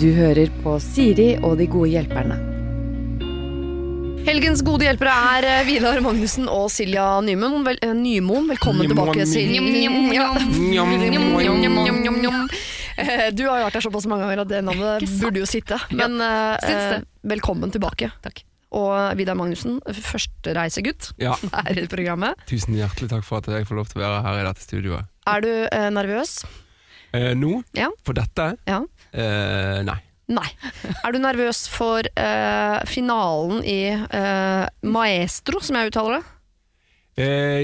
Du hører på Siri og de gode hjelperne. Helgens gode hjelpere er eh, Vidar Magnussen og Silja Nymoen. Vel, eh, Nymoen. Velkommen Nymoen. tilbake, Silja. Du har jo vært her såpass mange ganger at det navnet burde jo sitte. Men eh, eh, velkommen tilbake. Takk. Og Vidar Magnussen, førstereisegutt Ja, her i programmet. tusen hjertelig takk for at jeg får lov til å være her i dette studioet. Er du eh, nervøs? Eh, nå, Ja. for dette? Ja. Eh, nei. Nei. Er du nervøs for uh, finalen i uh, Maestro, som jeg uttaler det?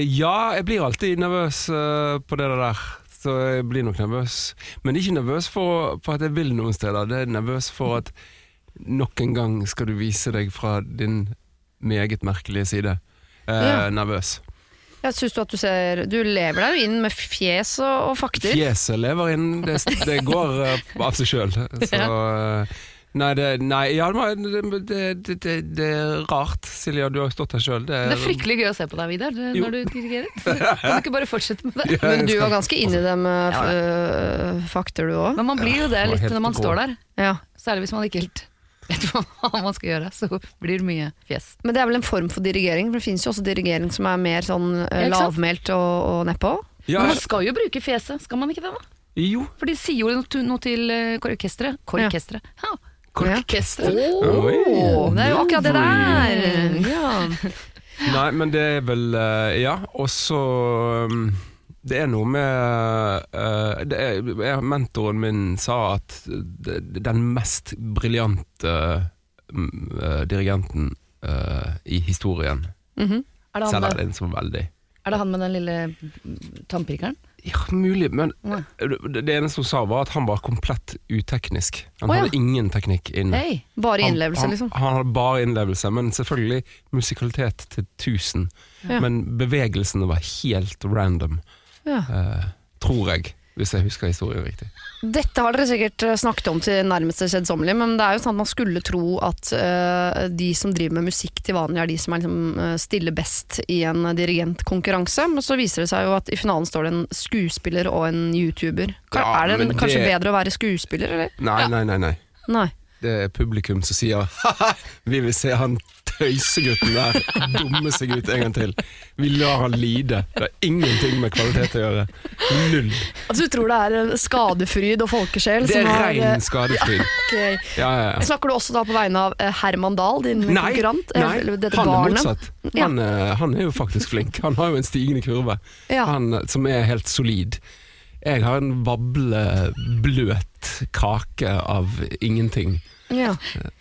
Ja, jeg blir alltid nervøs på det der. Så jeg blir nok nervøs. Men ikke nervøs for, for at jeg vil noen steder. Det er nervøs for at nok en gang skal du vise deg fra din meget merkelige side. Ja. Nervøs. Jeg synes du at du ser Du lever deg jo inn med fjes og, og fakter. Fjeset lever inn, det, det går eh, av seg sjøl. Så eh, Nei, det, nei ja, det, det, det, er rart. Silja, du har jo stått her sjøl. Det er fryktelig gøy å se på deg, Vidar, Jo. når du dirigerer. Kan du ikke bare fortsette med det? Men du var ganske inni dem Ja. øh, fakter, du òg. Men man blir jo det litt når man står der. Ja. Særlig hvis man ikke helt vet hva man skal gjøre. Så blir det mye fjes. Men det er vel en form for dirigering? For det finnes jo også dirigering som er mer sånn Ja, sant? lavmælt og, og nedpå. Ja, Men man skal jo bruke fjeset, skal man ikke det? da? jo. For de sier jo noe, noe til eh, orkesteret. Korkesteret. Ja. Korkesteret. Oi. Åh, det er jo akkurat det der! Ja. Nei, men det er vel eh, Ja, og så um, Det er noe med det er, Mentoren min sa at den mest briljante mm, eh, dirigenten eh, i historien. Er, det han selger med, den som veldig er det han med den lille mm, tannpirkeren? Ja, mulig, men Nei. det eneste hun sa var at han var komplett uteknisk. Han oh, ja. hadde ingen teknikk inne. Hey, Bare innlevelse, han, liksom. Han hadde bare innlevelse, men selvfølgelig musikalitet til tusen. Ja. Men bevegelsene var helt random, Ja. eh, tror jeg, hvis jeg husker historien riktig. Dette har dere sikkert øh, snakket om til nærmeste kjedsommelige, men det er jo sånn at man skulle tro at øh, de som driver med musikk til vanlig, er de som er liksom, øh, stiller best i en dirigentkonkurranse. Men så viser det seg jo at i finalen står det en skuespiller og en youtuber. Ja, er det en, kanskje det- bedre å være skuespiller, eller? Nei, nei, nei. nei. Nei. Det er publikum som sier ha vi vil se han tøysegutten der dumme seg ut en gang til. Vi lar han lide. Det har ingenting med kvalitet å gjøre. Null. Altså, du tror det er øh, skadefryd og folkesjel Det er som har rein skadefryd. ok. Ja, ja, ja. Snakker du også da på vegne av øh, Herman Dahl, din Nei, konkurrent? nei han er barnet? motsatt. Han, eh, han er jo faktisk flink. Han har jo en stigende kurve han, eh, som er helt solid. Jeg har en vablebløt kake av ingenting. Ja.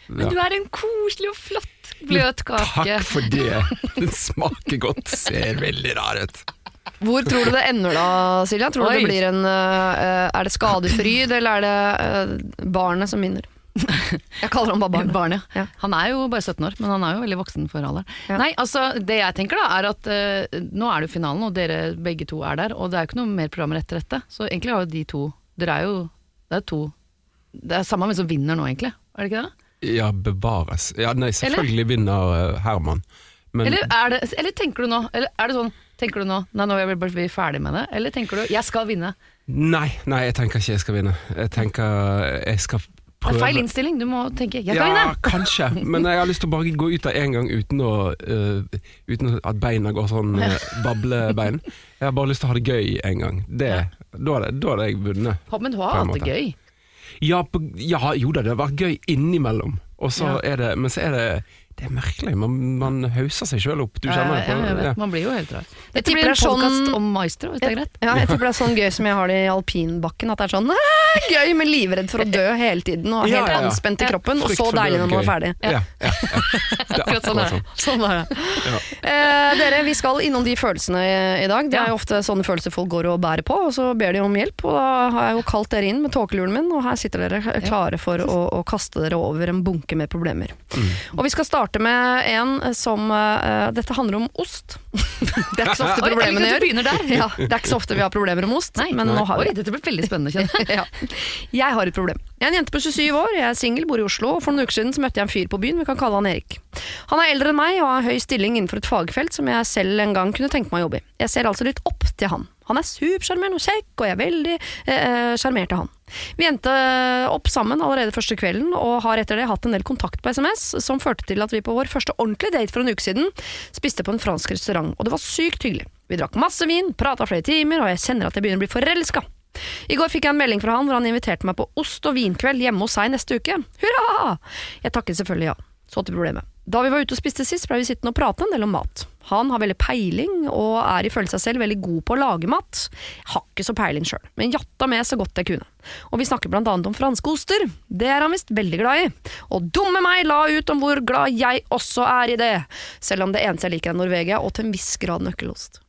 Men du er en koselig og flott bløt kake. Takk for det. Den smaker godt. Ser veldig rar ut. Hvor tror du det ender da, Silja? Tror du Oi. det blir en, øh, er det skadefryd, eller er det barnet som vinner? Jeg kaller ham bare barn. Barn, ja. Ja. Han er jo bare 17 år, men han er jo veldig voksen for alderen. Ja. Nei, altså, det jeg tenker da, er at uh, nå er det jo finalen, og dere begge to er der, og det er jo ikke noe mer programmer etter dette. Så egentlig har jo de to Dere er jo Det er to Det er samme hvem som vinner nå, egentlig. Er det ikke det? Ja, bevares. Ja, nei, selvfølgelig vinner eh, Herman. Men Eller, er det, eller tenker du nå Eller er det sånn Tenker du nå Nei, nå er vi bare ferdig med det? Eller tenker du Jeg skal vinne? nei, nei, jeg tenker ikke jeg skal vinne. Jeg tenker jeg skal Det er prøve feil innstilling. Du må tenke Jeg skal ja, kanskje, men jeg har lyst til å bare gå ut av en gang uten, å, uh, uten at beina går sånn uh, bablebein. Jeg har bare lyst til å ha det gøy en gang. Det, det, da hadde jeg vunnet. Men du har hatt det gøy. Ja, på, ja, jo da, det har vært gøy innimellom. Så Ja. er det, men så er det Det er merkelig. Man, man hauser seg sjøl opp. Du kjenner det Ja, ja. Man blir jo helt rar. Jeg tipper blir det en er sånn- om Maestro, hvis det er greit? Ja, jeg tipper det er sånn gøy som jeg har det i alpinbakken. At det er sånn gøy, men livredd for å dø hele tiden og helt ja, ja. anspent i kroppen. Og så deilig når man er ferdig. Ja, ja, ja. Det er Akkurat sånn er sånn. Sånn er det. Eh, dere, vi skal innom de følelsene i, i dag. Det er jo ofte sånne følelser folk går og bærer på, og så ber de om hjelp. Og da har jeg jo kalt dere inn med tåkeluren min, og her sitter dere klare for å, å kaste dere over en bunke med problemer. Mm. Og vi skal starte med en som uh, Dette handler om ost. det er ikke så ofte Oi, problemene gjør. Ja, det er ikke så ofte vi har problemer om ost, Nei. men nå har vi det. dette blir veldig spennende, ja. Jeg har et problem. Jeg er en jente på 27 år, jeg er singel, bor i Oslo, og for noen uker siden så møtte jeg en fyr på byen, vi kan kalle han Erik. Han er eldre enn meg og har høy stilling innenfor et fagfelt som jeg selv en gang kunne tenke meg å jobbe i. Jeg ser altså litt opp til han. Han er supersjarmerende og kjekk, og jeg er veldig eh, sjarmert av han. Vi endte opp sammen allerede første kvelden, og har etter det hatt en del kontakt på SMS, som førte til at vi på vår første ordentlige date for en uke siden spiste på en fransk restaurant, og det var sykt hyggelig. Vi drakk masse vin, prata flere timer, og jeg kjenner at jeg begynner å bli forelska. I går fikk jeg en melding fra han hvor han inviterte meg på ost- og vinkveld hjemme hos seg neste uke. Hurra! Jeg takket selvfølgelig ja. Så til problemet. Da vi var ute og spiste sist, ble vi sittende og prate en del om mat. Han har veldig peiling, og er ifølge seg selv veldig god på å lage mat. Har ikke så peiling sjøl, men jatta med så godt jeg kunne. Og vi snakker blant annet om franske oster. Det er han visst veldig glad i. Og dumme meg la ut om hvor glad jeg også er i det, selv om det eneste jeg liker er Norvegia, og til en viss grad nøkkelost.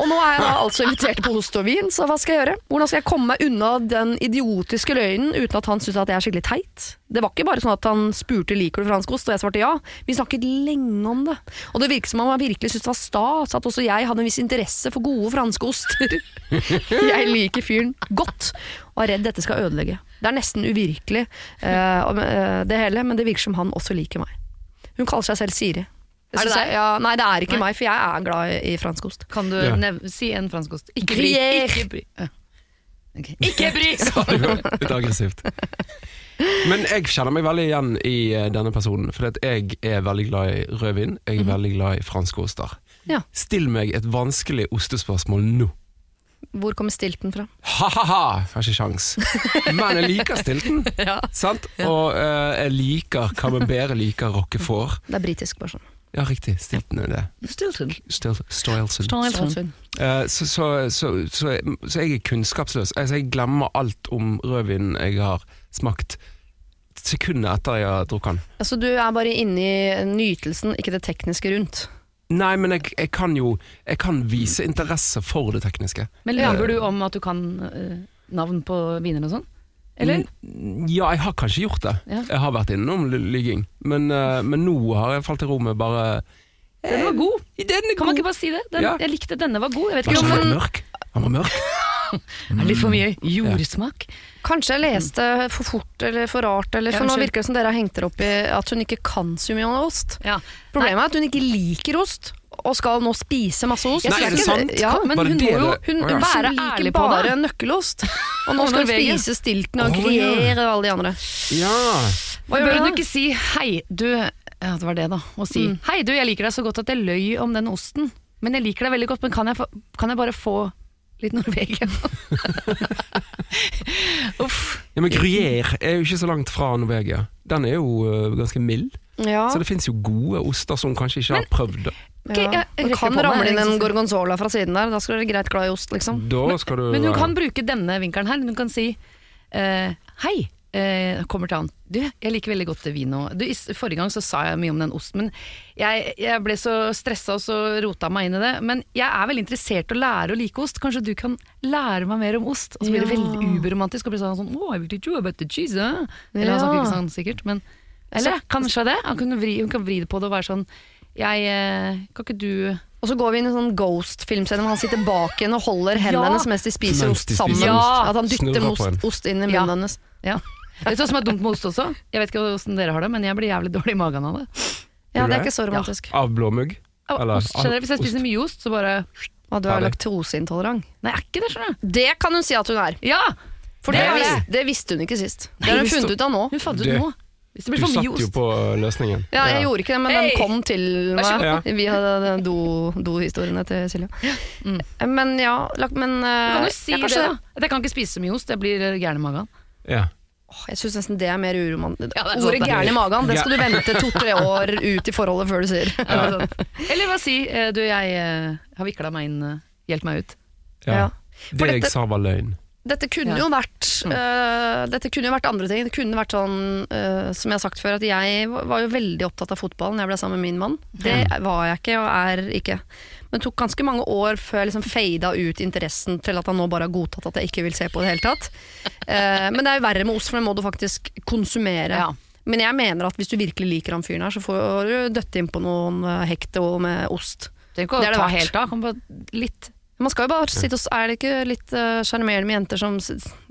Og nå er jeg da altså invitert på ost og vin, så hva skal jeg gjøre? Hvordan skal jeg komme meg unna den idiotiske løgnen uten at han syns at jeg er skikkelig teit? Det var ikke bare sånn at han spurte liker du fransk ost, og jeg svarte ja. Vi snakket lenge om det. Og det virket som om han virkelig syntes det var stas at også jeg hadde en viss interesse for gode franske oster. jeg liker fyren godt, og er redd dette skal ødelegge. Det er nesten uvirkelig uh, eh, det hele, men det virker som han også liker meg. Hun kaller seg selv Siri. Er det deg? Ja, nei, det er ikke Nei. meg, for jeg er glad i, fransk ost. Kan du Ja. nev si en franskost? Ikke bry! Ikke bry! Okay. Ok. Ikke bry! Litt aggressivt. Men jeg kjenner meg veldig igjen i eh, denne personen, for at jeg er veldig glad i rødvin. Jeg er veldig glad i franske oster. Ja. Still meg et vanskelig ostespørsmål nå. Hvor kommer stilten fra? Ha-ha-ha! Har ikke sjans. Men jeg liker stilten, sant? Og uh, jeg liker camembert, bedre liker roquefort. Det er britisk, bare sånn. Ja, riktig. Stilton er det. Stilton. Stil, Stoilson. Stilton. Uh, så, så, så, så, så jeg er kunnskapsløs. Altså, jeg glemmer alt om rødvinen jeg har smakt sekundet etter jeg har drukket den. Altså, du er bare inne i nytelsen, ikke det tekniske rundt. Nei, men jeg, jeg kan jo Jeg kan vise interesse for det tekniske. Men lyver du om at du kan uh, navn på viner og sånn? Eller? Mm, Ja, jeg har kanskje gjort det. Ja. Jeg har vært innom lygging. Men, eh, men nå har jeg falt i ro med bare Den var god! Den kan Kan man ikke bare si det? Den, Ja. Jeg likte denne var god. Jeg vet Var ikke om den mørk? Han var mørk. Mm. litt for mye jordsmak. Kanskje jeg leste for fort eller for rart, eller, for Ja, nå virker det som dere har hengt dere opp i at hun ikke kan så mye om ost. Ja. Problemet er at hun ikke liker ost, og skal nå spise masse ost. Nei, er det sant? Ja, men bare hun må jo hun, hun være ærlig på det. nøkkelost. Og nå skal hun spise stilten og Å, og alle de andre. Ja. Hva Men gjør du du ikke si 'hei, du' Ja, det var det, da. Å si Mm. 'hei, du, jeg liker deg så godt at jeg løy om den osten', men jeg liker deg veldig godt, men kan jeg, få, kan jeg bare få litt Norvegia? Uff. ja, men Gruyère er jo ikke så langt fra Norvegia. Den er jo uh, ganske mild. Ja, Så det fins jo gode oster som kanskje ikke har prøvd det. Ok, ja. jeg- jeg kan ramle inn en gorgonzola fra siden der. Da skal du være greit glad i ost, liksom. Da skal du Men hun kan bruke denne vinkelen her. Hun kan si uh, 'hei'. Uh, kommer til han. Du, jeg liker veldig godt vin du, i Forrige gang så sa jeg mye om den osten, men jeg, jeg ble så stressa og så rota meg inn i det. Men jeg er veldig interessert i å lære å like ost. Kanskje du kan lære meg mer om ost? Og så blir det veldig uberomantisk og blir sånn sånn Oh, I will do about the cheese, eh?» Eller han snakker ikke sånn sikkert, men Eller kanskje det? Han kunne vri, hun kan vri det på det og være sånn Jeg eh, Kan ikke du Og så går vi inn i en sånn Ghost-filmscene hvor han sitter bak henne og holder hendene hennes mens de spiser Mens ost de sammen. spiser ost. At han dytter Snurrer på ost, ost inn i munnen Ja. hennes. Ja. Vet du hva som er dumt med ost også? Jeg vet ikke hvordan dere har det, men jeg blir jævlig dårlig i magen av det. Ja, det er ikke så romantisk. Av blåmugg? Av Eller ost generelt. Hvis jeg spiser ost. mye ost, så bare Og du er Ferdig. laktoseintolerant. Nei, jeg er ikke det, skjønner du. Det kan hun si at hun er. Ja! For Det det, er vis, det. det visste hun ikke sist. Det har hun visste funnet ut av nå. Hun fant ut Det- nå. Hvis det Du blir for satt jo på løsningen. Ja, jeg gjorde ikke det, men den kom til meg ja. via den do- do-historiene til Silja. Men ja, lagt men Du eh, kan jo si ja, det, da. At jeg kan ikke spise så mye ost, jeg blir eh, gæren i magen. Ja. Jeg syns nesten det er mer uromantisk. Ja, det Ordet det. 'gæren i magen' det skal du vente to-tre år ut i forholdet før du sier. Eller bare si eh, du, jeg eh, har vikla meg inn, eh, hjelp meg ut. ja. Ja. Det jeg sa var løgn. Dette kunne Ja. jo vært uh, Dette kunne jo vært andre ting. Det kunne vært sånn, uh, som jeg har sagt før, at jeg var jo veldig opptatt av fotball når jeg ble sammen med min mann. Det var jeg ikke, og er ikke. Men det tok ganske mange år før jeg liksom fada ut interessen til at han nå bare har godtatt at jeg ikke vil se på det i det hele tatt. Uh, men det er jo verre med ost, for det må du faktisk konsumere. Ja. Men jeg mener at hvis du virkelig liker han fyren her, så får du døtte inn på noen hekte med ost. Trenger Det er det verdt. helt av, Kom på litt. Man skal jo bare sitte og Er det ikke litt øh, sjarmerende med jenter som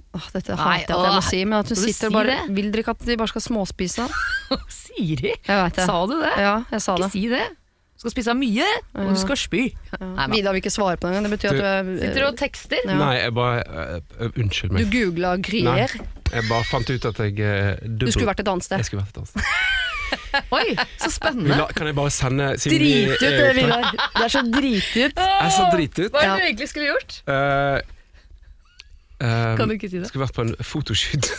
Åh, Dette hater jeg at jeg må si, men at hun du sitter og bare det? Vil dere ikke at de bare skal småspise? Siri, Jeg veit det. sa du det? Ja, jeg sa Ikke det. si det. Du skal spise mye, og du skal spy. Nei. Vidar vil ikke svare på det engang. Det betyr at du er Sitter du og tekster? Ja. Nei, jeg bare uh, Unnskyld meg. Du googla Nei, jeg bare fant ut at jeg uh, Du skulle vært et annet sted. Jeg skulle vært et annet sted. Oi, så spennende. la- Kan jeg bare sende siden Drit ut er- Vidar. Det er så drit ut. Jeg så drit ut. Hva er det du egentlig skulle gjort? Eh, eh, Kan du ikke si det? Skulle vært på en fotoshoot.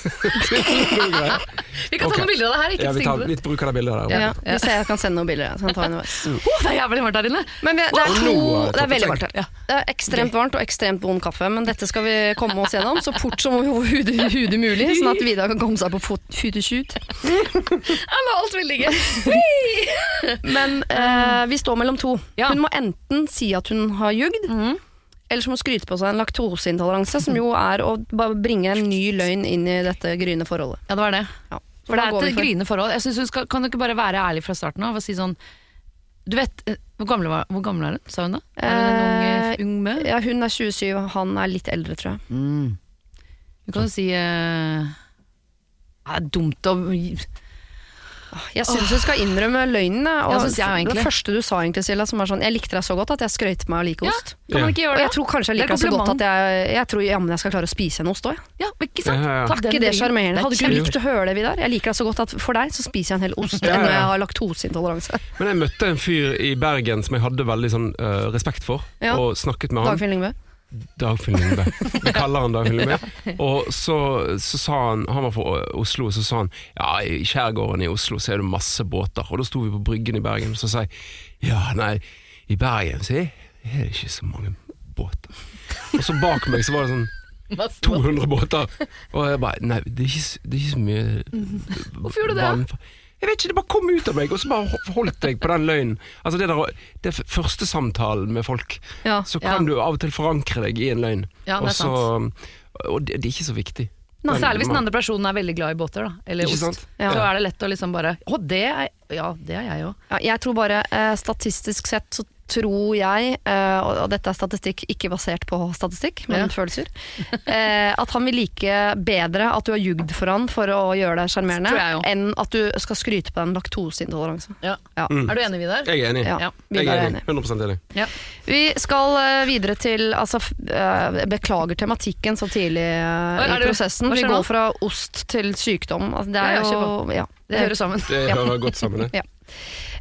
Vi kan ta noen bilder av det her, ikke ja, vi tar litt bruk av det bildet der. Ja, Ja. Vi ser jeg kan sende noen bilder. Jeg kan ta underveis. Å, det er jævlig varmt her inne! Men vi, det, er to, jeg det er veldig varmt her. Det er ekstremt varmt og ekstremt vond kaffe, men dette skal vi komme oss gjennom så fort som overhodet hodet mulig, sånn at Vidar kan komme seg på fotoshoot. Ja, men alt vil ligge. Men uh, vi står mellom to. Hun må enten si at hun har jugd, eller som å skryte på seg en laktoseintoleranse, som jo er å bare bringe en ny løgn inn i dette gryende forholdet. Ja, det var det. Ja. For det er et for? gryende forhold. Jeg synes hun skal, Kan du ikke bare være ærlig fra starten av og si sånn Du vet, eh, Hvor gammel, var, hvor gammel er hun, sa hun da? Er hun en ung, Eh, eh, ung mø? Ja, hun er 27, han er litt eldre, tror jeg. Mm. Hun kan jo si uh, Det er dumt å Jeg syns du skal innrømme løgnen. Og Ja, jeg. Det første du sa, egentlig, Silla, som var sånn Jeg likte deg så godt at jeg skrøt meg å like Ja, ost. kan man ikke gjøre det? jeg tror kanskje jeg er liker deg så godt at jeg, jeg tror jammen jeg skal klare å spise en ost òg. Ja, ikke sant? Ja, ja, ja. Ta Er ikke det sjarmerende? Er Hadde ikke likt å høre det, Vidar? Jeg liker deg så godt at for deg så spiser jeg en hel ost Ja, ja. enn når jeg har laktoseintoleranse. Men jeg møtte en fyr i Bergen som jeg hadde veldig sånn uh, respekt for, Ja. og snakket med han. Dagfinn Lyngbø. Dagfinn Lyngbø. Vi kaller han Dagfinn Lyngbø. Og så, så sa han Han var fra Oslo, og så sa han ja, i skjærgården i Oslo så er det masse båter. Og da sto vi på Bryggen i Bergen, og så sa jeg ja, nei, i Bergen så er det ikke så mange båter. Og så bak meg så var det sånn 200 båter. Og jeg bare Nei, det er ikke, det er ikke så mye Hvorfor gjorde du det? Jeg vet ikke, det bare kom ut av meg, og så bare holdt jeg på den løgnen. Altså det, der, det første samtalen med folk, Ja. så Ja. kan du av og til forankre deg i en løgn. Ja, det er og, sant. og det, det er ikke så viktig. Nei, Særlig hvis den andre personen er veldig glad i båter, da. Eller Ikke ost. sant? Ja. Så er det lett å liksom bare Å, det er Ja, det er jeg òg. Ja, jeg tror bare eh, statistisk sett så tror jeg, eh, og, dette er statistikk ikke basert på statistikk, men Ja. følelser, eh, at han vil like bedre at du har jugd for han for å gjøre deg sjarmerende, enn at du skal skryte på deg en laktoseintoleranse. Ja. Ja. Mm. Er du enig, Vidar? Jeg er enig. Jeg er enig. enig. 100 enig. Ja. Vi skal eh, videre til altså, Beklager tematikken så tidlig i prosessen. Vi går fra ost til sykdom. Altså, det er jo ja, Det hører sammen. Det hører godt sammen, det.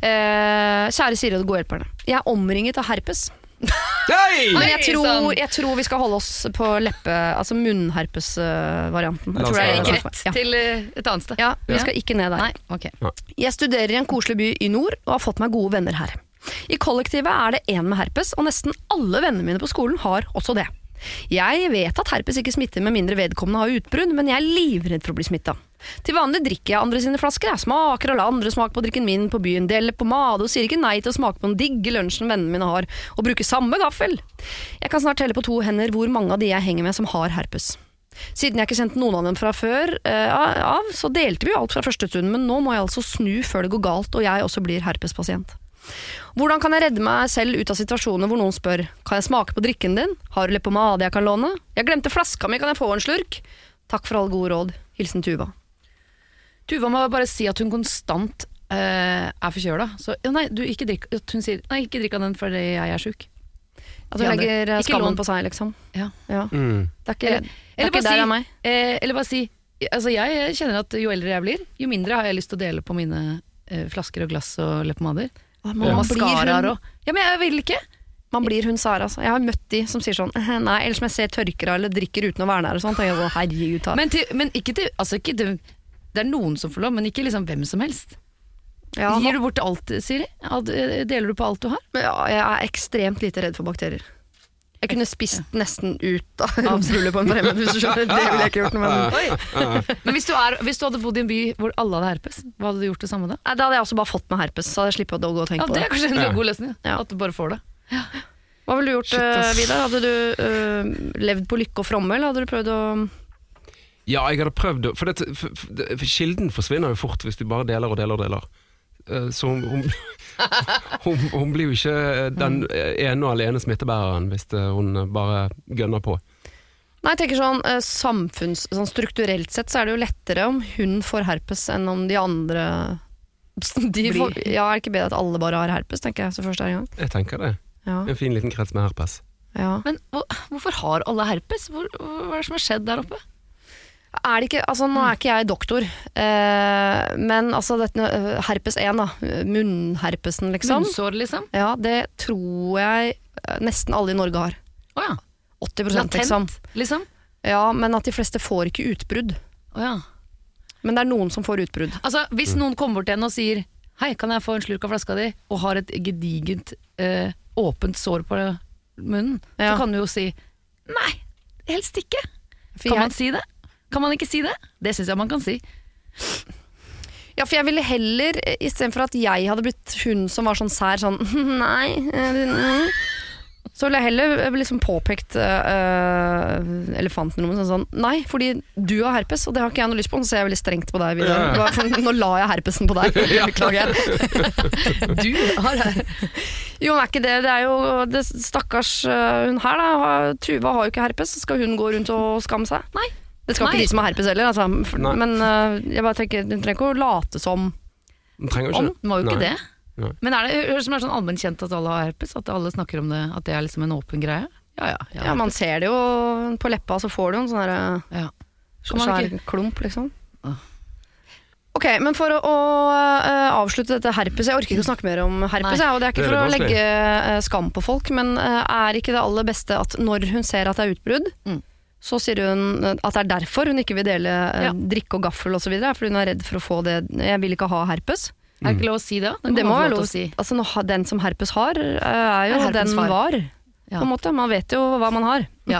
Eh, kjære Siri og de gode hjelperne. Jeg er omringet av herpes. Hei! Men jeg tror, jeg tror vi skal holde oss på leppe, altså munnherpes-varianten. Jeg tror det er Rett Ja. til eh, et annet sted. Ja, vi Ja. skal ikke ned der. Nei, okay. Jeg studerer i en koselig by i nord og har fått meg gode venner her. I kollektivet er det én med herpes, og nesten alle vennene mine på skolen har også det. Jeg vet at herpes ikke smitter med mindre vedkommende har utbrudd, men jeg er livredd for å bli smitta. Til vanlig drikker jeg andre sine flasker, jeg smaker og lar andre smake på drikken min på byen, deler pomade og sier ikke nei til å smake på den digge lunsjen vennene mine har, og bruker samme gaffel. Jeg kan snart telle på to hender hvor mange av de jeg henger med som har herpes. Siden jeg ikke kjente noen av dem fra før eh, av, så delte vi jo alt fra første stund, men nå må jeg altså snu før det går galt og jeg også blir herpespasient. Hvordan kan jeg redde meg selv ut av situasjoner hvor noen spør Kan jeg smake på drikken din? Har du leppepomade jeg kan låne? Jeg glemte flaska mi, kan jeg få en slurk? Takk for alle gode råd. Hilsen Tuva. Tuva må bare si at hun konstant eh, er forkjøla. Så ja, nei, du, ikke drikk at Hun sier nei, ikke drikk av den fordi jeg er sjuk. At hun Ja, legger eh, ikke skammen lån. på seg, liksom. Ja. Ja. Mm. Det er ikke, Eller- det er ikke der si- av meg. Eh, eller bare si Altså Jeg kjenner at jo eldre jeg blir, jo mindre har jeg lyst til å dele på mine eh, flasker og glass og leppepomader. Og maskaraer og Ja, men jeg vil ikke! man blir hun Sara, altså. Jeg har møtt de som sier sånn «Eh, Nei, eller som jeg ser tørker av eller drikker uten å være nær og sånn. Men, men ikke til Altså ikke til Det er noen som får lov, men ikke liksom hvem som helst. ja, Gir du bort alt, Siri? Eh, Deler du på alt du har? ja, jeg er ekstremt lite redd for bakterier. Jeg kunne spist nesten ut av romsrullet på en fremmed, hvis du skjønner. Det ville jeg ikke gjort. Men med. Men hvis du, er, hvis du hadde bodd i en by hvor alle hadde herpes, hva hadde du gjort det samme da? Da hadde jeg også bare fått meg herpes, så hadde jeg sluppet å gå og tenke Ja, på Det det. er kanskje en Ja. god løsning. Ja. At du bare får det. Hva ville du gjort, Shit, eh, Vidar? Hadde du uh, levd på lykke og fromme, eller hadde du prøvd å Ja, jeg hadde prøvd å For, for, for, kilden forsvinner jo fort hvis du bare deler og deler og deler. Eh, Så hun, hun, hun, hun blir jo ikke den ene og alene smittebæreren hvis hun bare gønner på. Nei, jeg tenker sånn, eh, samfunns, sånn Strukturelt sett så er det jo lettere om hun får herpes enn om de andre De får, ja, er det ikke bedre at alle bare har herpes, tenker jeg, så først er i gang. Jeg tenker det. Ja, En fin liten krets med herpes. ja. Men hvor, hvorfor har alle herpes? Hvor, hva er det som har skjedd der oppe? Er det ikke, altså Nå er ikke jeg doktor, eh, men altså dette eh, herpes 1, da, munnherpesen liksom, Munnsår, liksom? ja, det tror jeg eh, nesten alle i Norge har. Oh, ja. 80 Latent, liksom. liksom? Ja, men at de fleste får ikke utbrudd. Oh, ja. Men det er noen som får utbrudd. Altså, hvis noen kommer bort til henne og sier Hei, kan jeg få en slurk av flaska di? Og har et gedigent, eh, åpent sår på munnen, Ja. så kan du jo si Nei, helst ikke. For Kan man si det? Kan man ikke si det? Det syns jeg man kan si. ja, for jeg ville heller, eh, istedenfor at jeg hadde blitt hun som var sånn sær, sånn Nei. eh, mm», Så ville jeg heller eh, liksom påpekt uh, elefanten i rommet sånn, sånn Nei, fordi du har herpes, og det har ikke jeg noe lyst på. Så ser jeg veldig strengt på deg, Ja. Det var Nå la jeg herpesen på deg. Beklager. Du har det. Jo, men er ikke det Det er jo det Stakkars øh, hun her, da. Tuva har jo ikke herpes. så Skal hun gå rundt og skamme seg? Nei. Det skal Nei. ikke de som har herpes heller. Altså. For- Nei. Men øh, jeg bare tenker, du trenger ikke å late som Den trenger jo Om, ikke må jo ikke Nei. det. Nei. Men er det høres som er sånn allment kjent at alle har herpes? At alle snakker om det, at det er liksom en åpen greie? Ja ja. Ja, man ser det jo på leppa, så får du en sånn ja. Kan man svær ikke- klump, liksom. Ok, men for å, å øh, avslutte dette herpes Jeg orker ikke å snakke mer om herpes, Nei. jeg, og det er ikke Det er for å litt vanskelig. legge øh, skam på folk, men øh, er ikke det aller beste at når hun ser at det er utbrudd, Mm. Så sier hun at det er derfor hun ikke vil dele øh, Ja. drikke og gaffel osv., fordi hun er redd for å få det Jeg vil ikke ha herpes. Er det ikke lov å si det? Det må være lov å si. Altså, den som herpes har, øh, er jo Er den var. Ja. På en måte. Man vet jo hva man har. Ja.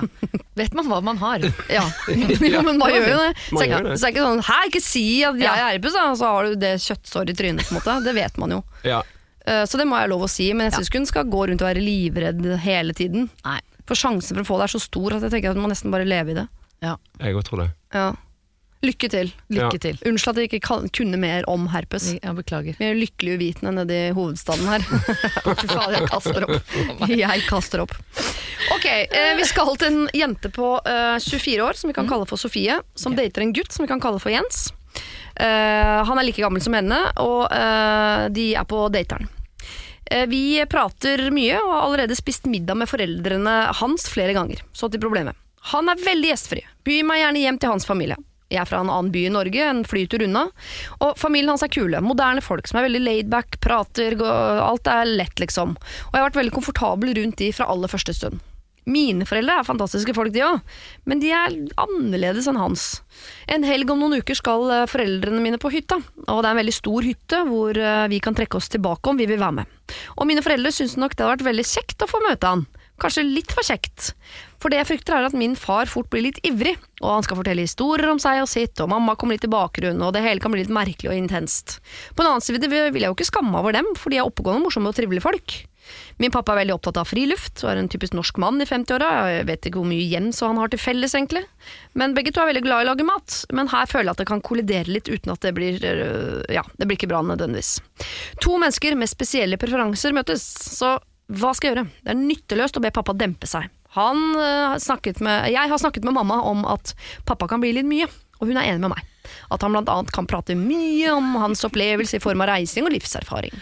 Vet man hva man har? Ja, ja. men man gjør jo det. Så er så det er ikke sånn Hæ, ikke si at jeg er herpes, da! Så har du det kjøttsåret i trynet, på en måte. Det vet man jo. Ja. Eh, Så det må jeg lov å si, men jeg syns ikke hun skal gå rundt og være livredd hele tiden. Nei. For sjansen for å få det er så stor at jeg tenker at man nesten bare leve i det. Ja. Jeg òg tror det. Ja. Lykke til. Lykke Ja. til. Unnskyld at jeg ikke kan, kunne mer om herpes. Jeg beklager. Vi er lykkelig uvitende nede i hovedstaden her. Fy faen, jeg kaster opp. Jeg kaster opp. Ok, eh, vi skal til en jente på eh, 24 år som vi kan kalle for Sofie, som dater en gutt som vi kan kalle for Jens. Eh, han er like gammel som henne, og eh, de er på dateren. Eh, Vi prater mye og har allerede spist middag med foreldrene hans flere ganger. Så til problemet. Han er veldig gjestfri. By meg gjerne hjem til hans familie. Jeg er fra en annen by i Norge, en flytur unna. Og familien hans er kule. Moderne folk som er veldig laidback, prater, alt er lett, liksom. Og jeg har vært veldig komfortabel rundt de fra aller første stund. Mine foreldre er fantastiske folk, de òg, men de er annerledes enn hans. En helg om noen uker skal eh, foreldrene mine på hytta, og det er en veldig stor hytte hvor eh, vi kan trekke oss tilbake om vi vil være med. Og mine foreldre syns nok det hadde vært veldig kjekt å få møte han. Kanskje litt for kjekt. For det jeg frykter er at min far fort blir litt ivrig, og han skal fortelle historier om seg og sitt, og mamma kommer litt i bakgrunnen, og det hele kan bli litt merkelig og intenst. På den annen side vil jeg jo ikke skamme over dem, for de er oppegående, morsomme og trivelige folk. Min pappa er veldig opptatt av friluft, og er en typisk norsk mann i 50-åra, jeg vet ikke hvor mye og han har til felles, egentlig. Men begge to er veldig glad i å lage mat, men her føler jeg at det kan kollidere litt uten at det blir øh, Ja, det blir ikke bra nødvendigvis. To mennesker med spesielle preferanser møtes, så hva skal jeg gjøre? Det er nytteløst å be pappa dempe seg. Han snakket med, jeg har snakket med mamma om at pappa kan bli litt mye, og hun er enig med meg. At han blant annet kan prate mye om hans opplevelse i form av reising og livserfaring.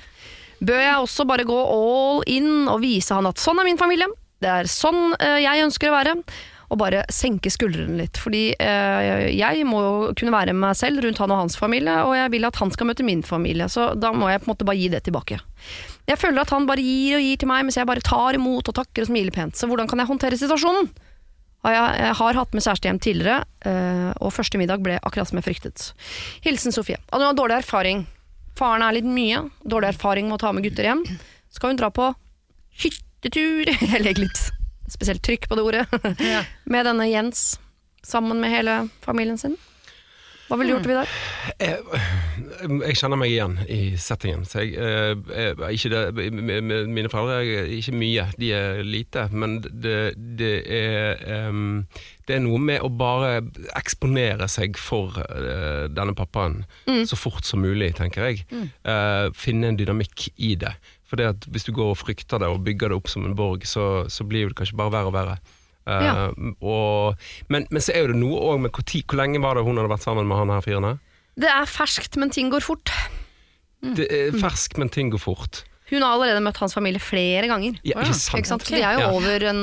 Bør jeg også bare gå all in og vise han at sånn er min familie, det er sånn øh, jeg ønsker å være, og bare senke skuldrene litt. Fordi øh, jeg må jo kunne være meg selv rundt han og hans familie, og jeg vil at han skal møte min familie, så da må jeg på en måte bare gi det tilbake. Jeg føler at han bare gir og gir til meg, mens jeg bare tar imot og takker og smiler pent. Så hvordan kan jeg håndtere situasjonen? Jeg, har hatt med kjæreste hjem tidligere, øh, og første middag ble akkurat som jeg fryktet. Hilsen Sofie. Og hun har dårlig erfaring. Faren er litt mye. Dårlig erfaring med å ta med gutter hjem. Så Skal hun dra på hyttetur Jeg legger litt spesielt trykk på det ordet. Ja. med denne Jens, sammen med hele familien sin. Hva ville du gjort, Vidar? Jeg, jeg kjenner meg igjen i settingen. Så jeg, eh, eh, ikke det, mine foreldre er ikke mye, de er lite. Men det, det, er, det er noe med å bare eksponere seg for eh, denne pappaen så fort som mulig, tenker jeg. Eh, finne en dynamikk i det. For hvis du går og frykter det og bygger det opp som en borg, så, så blir det kanskje bare verre og verre. Eh, Ja. og, men, men så er det noe òg med hvor, tid, hvor lenge var det hun hadde vært sammen med han her fyren her? Det er ferskt, men ting går fort. Det er ferskt, men ting går fort. Hun har allerede møtt hans familie flere ganger. Ja, ikke sant? Ikke sant? De er jo Ja. over en,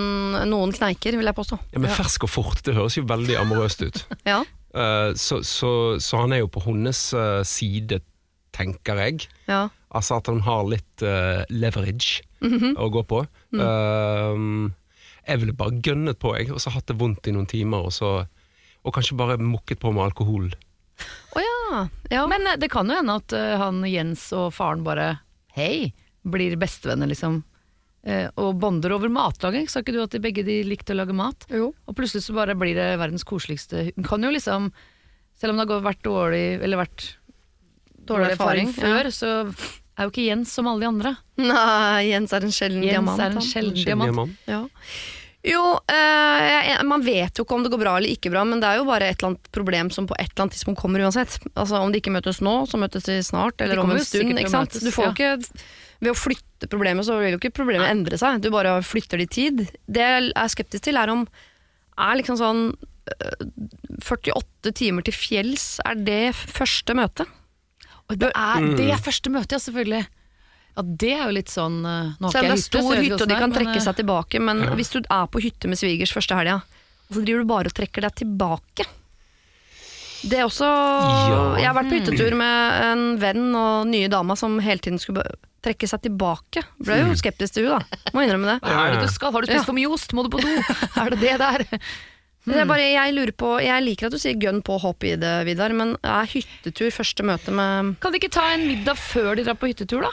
noen kneiker, vil jeg påstå. Ja, men fersk og fort, det høres jo veldig amorøst ut. Ja. Uh, så, så, så han er jo på hennes uh, side, tenker jeg. ja. Altså at han har litt uh, leverage Mhm. å gå på. Mm. Jeg ville bare gønnet på, jeg, og så hatt det vondt i noen timer, og så og kanskje bare mukket på med alkohol. Å ja. ja. Men eh, det kan jo hende at uh, han Jens og faren bare Hei, blir bestevenner, liksom. Uh, og bonder over matlaging. Sa ikke du at de begge de likte å lage mat? jo. Og plutselig så bare blir det verdens koseligste Hun kan jo liksom Selv om det har vært dårlig Eller vært dårlig erfaring før, så er jo ikke Jens som alle de andre. Nei, Jens er en sjelden Jens diamant. er en sjelden diamant. Ja. Jo, eh, man vet jo ikke om det går bra eller ikke bra, men det er jo bare et eller annet problem som på et eller annet tidspunkt kommer uansett. Altså Om de ikke møtes nå, så møtes de snart, eller De om en stund. Ikke sant? Du får ja. ikke Ved å flytte problemet, så vil jo ikke problemet endre seg. Du bare flytter det i tid. Det jeg er skeptisk til, er om er liksom sånn øh, 48 timer til fjells, er det første møte? Det er, det er første møte, ja, selvfølgelig. Ja, det er jo litt sånn eh, Nå har Selv om det er stor hytte, hytte og de kan er, trekke seg tilbake, men hvis du er på hytte med svigers første helga, og så driver du bare og trekker deg tilbake Det er også Ja. Jeg har vært på hyttetur med en venn og nye dama som hele tiden skulle trekke seg tilbake. Ble jo skeptisk til hun da, må innrømme det. eh, Hva er det du skal? Har du spist Ja. for mye ost? Må du på do? er det det der? Det er bare, jeg lurer på, jeg liker at du sier gønn på hopp i det, Vidar, men er hyttetur første møte med Kan de ikke ta en middag før de drar på hyttetur, da?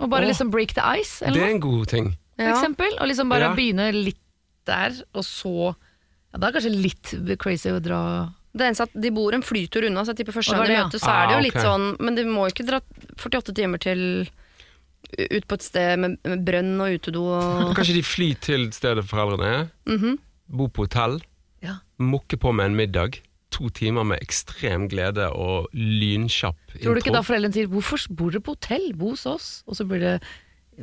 Og bare Åh. liksom break the ice, Det eller er noe? en god ting. For Ja. eksempel. Og liksom bare Ja. begynne litt der, og så ja, Det er kanskje litt crazy å dra Det eneste at de bor en flytur unna, så jeg tipper første gang det de var det, møtes, så er det jo Ah, litt ok. sånn Men de må jo ikke dra 48 timer til ut på et sted med, med brønn og utedo og Kanskje de flyr til stedet foreldrene er, Mhm. bo på hotell, Ja. mukker på med en middag. To timer med ekstrem glede og lynkjapp Tror du ikke da foreldrene sier 'hvorfor bor dere på hotell, bo hos oss'? Og så blir det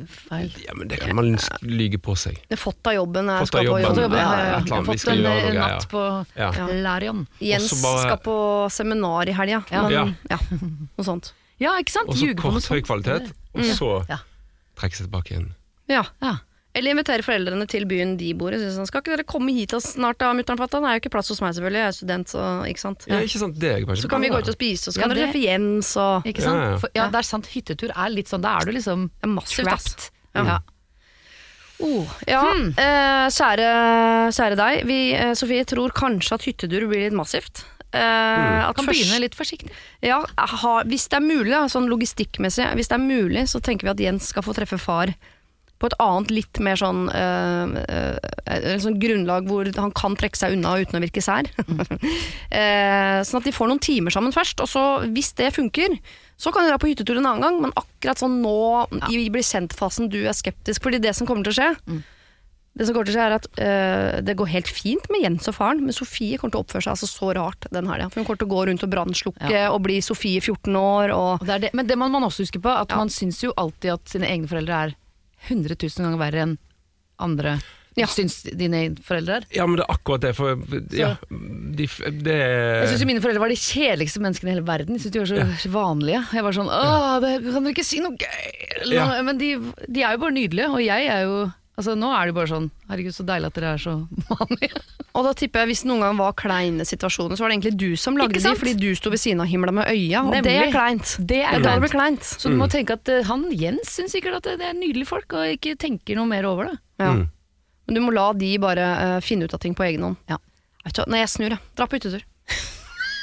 feil. Ja, men det kan man lyge på seg. Det er fått av jobben. Jeg Fått skal av på jobben, ja, Ja, ja, Fått en eh, natt på Ja. Ja. Larion. Jens bare- skal på seminar i helga. Ja. Ja. ja, noe sånt. Ja, ikke sant? Og så Ljuge på noe kort høy kvalitet, og så Ja. trekke seg tilbake igjen. Ja. Ja. Eller invitere foreldrene til byen de bor i. Så sånn, Skal ikke dere komme hit og snart da, mutter'n fatter'n? Det er jo ikke plass hos meg, selvfølgelig. Jeg er student, så ikke sant. Ja, ikke sant, det er ikke Så kan vi gå ut og spise, og så kan Ja, dere treffe Jens og Ikke sant? Ja, ja. For, ja, det er sant. Hyttetur er litt sånn, da er du liksom er massivt, ass. trapped. Ja. Oh, ja, eh, kjære, kjære deg. Vi, eh, Sofie, tror kanskje at hyttetur blir litt massivt. Eh, at Kan først- begynne litt forsiktig. Ja, ha, hvis det er mulig, sånn logistikkmessig, hvis det er mulig, så tenker vi at Jens skal få treffe far på et annet, litt mer sånn, øh, eh, sånn grunnlag hvor han kan trekke seg unna uten å virke sær. eh, sånn at de får noen timer sammen først, og så hvis det funker, så kan de dra på hyttetur en annen gang, men akkurat sånn nå, i bli kjent-fasen, du er skeptisk, fordi det som kommer til å skje, det som kommer til å skje er at øh, det går helt fint med Jens og faren, men Sofie kommer til å oppføre seg altså så rart den helga. For hun kommer til å gå rundt og brannslukke og bli Sofie 14 år og Og det er det. Men det må man også huske på, at Ja. man syns jo alltid at sine egne foreldre er 100 000 ganger verre enn andre Ja. syns dine foreldre er. Ja, men det er akkurat det, for ja, de, det Jeg syns mine foreldre var de kjedeligste menneskene i hele verden. Jeg synes de var så ja. vanlige. Jeg var sånn Åh, det, kan dere ikke si noe gøy? Eller. Men de, de er jo bare nydelige, og jeg er jo Altså Nå er det bare sånn Herregud, så deilig at dere er så vanlige. Og da tipper jeg Hvis det noen gang var kleine situasjoner, så var det egentlig du som lagde dem de, fordi du sto ved siden av himla med øya. Og det er kleint. Det er da kleint. Så du må tenke at uh, han Jens syns sikkert at det, er nydelige folk, og ikke tenker noe mer over det. Ja. Mm. Men du må la de bare uh, finne ut av ting på egen hånd. Ja. Nei, jeg snur, jeg. Dra på hyttetur.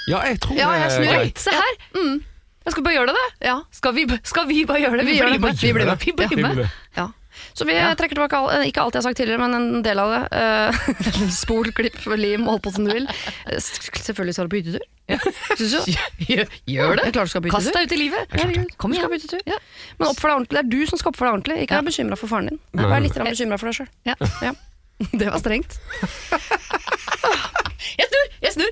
Ja, jeg tror Ja, jeg det snur. er greit. Se her! Jeg skal bare gjøre det, det. Ja. Skal vi, skal vi bare gjøre det? Vi gjør det. blir med. Vi blir med. Vi blir Vi med. ja. Så vi Ja. trekker tilbake all, eh, ikke alt jeg har sagt tidligere, men en del av det. Uh, spol, klipp, lim, hold på som du vil. Eh, Selvfølgelig skal du på hyttetur. Ja. du? Gjør, gjør det. Kast deg ut i livet. Kom igjen. Ja. Men oppfør deg ordentlig. Det er du som skal oppføre deg ordentlig. Ikke vær bekymra for faren din. Vær litt bekymra for deg sjøl. Ja. Det var strengt. Jeg snur! Jeg snur!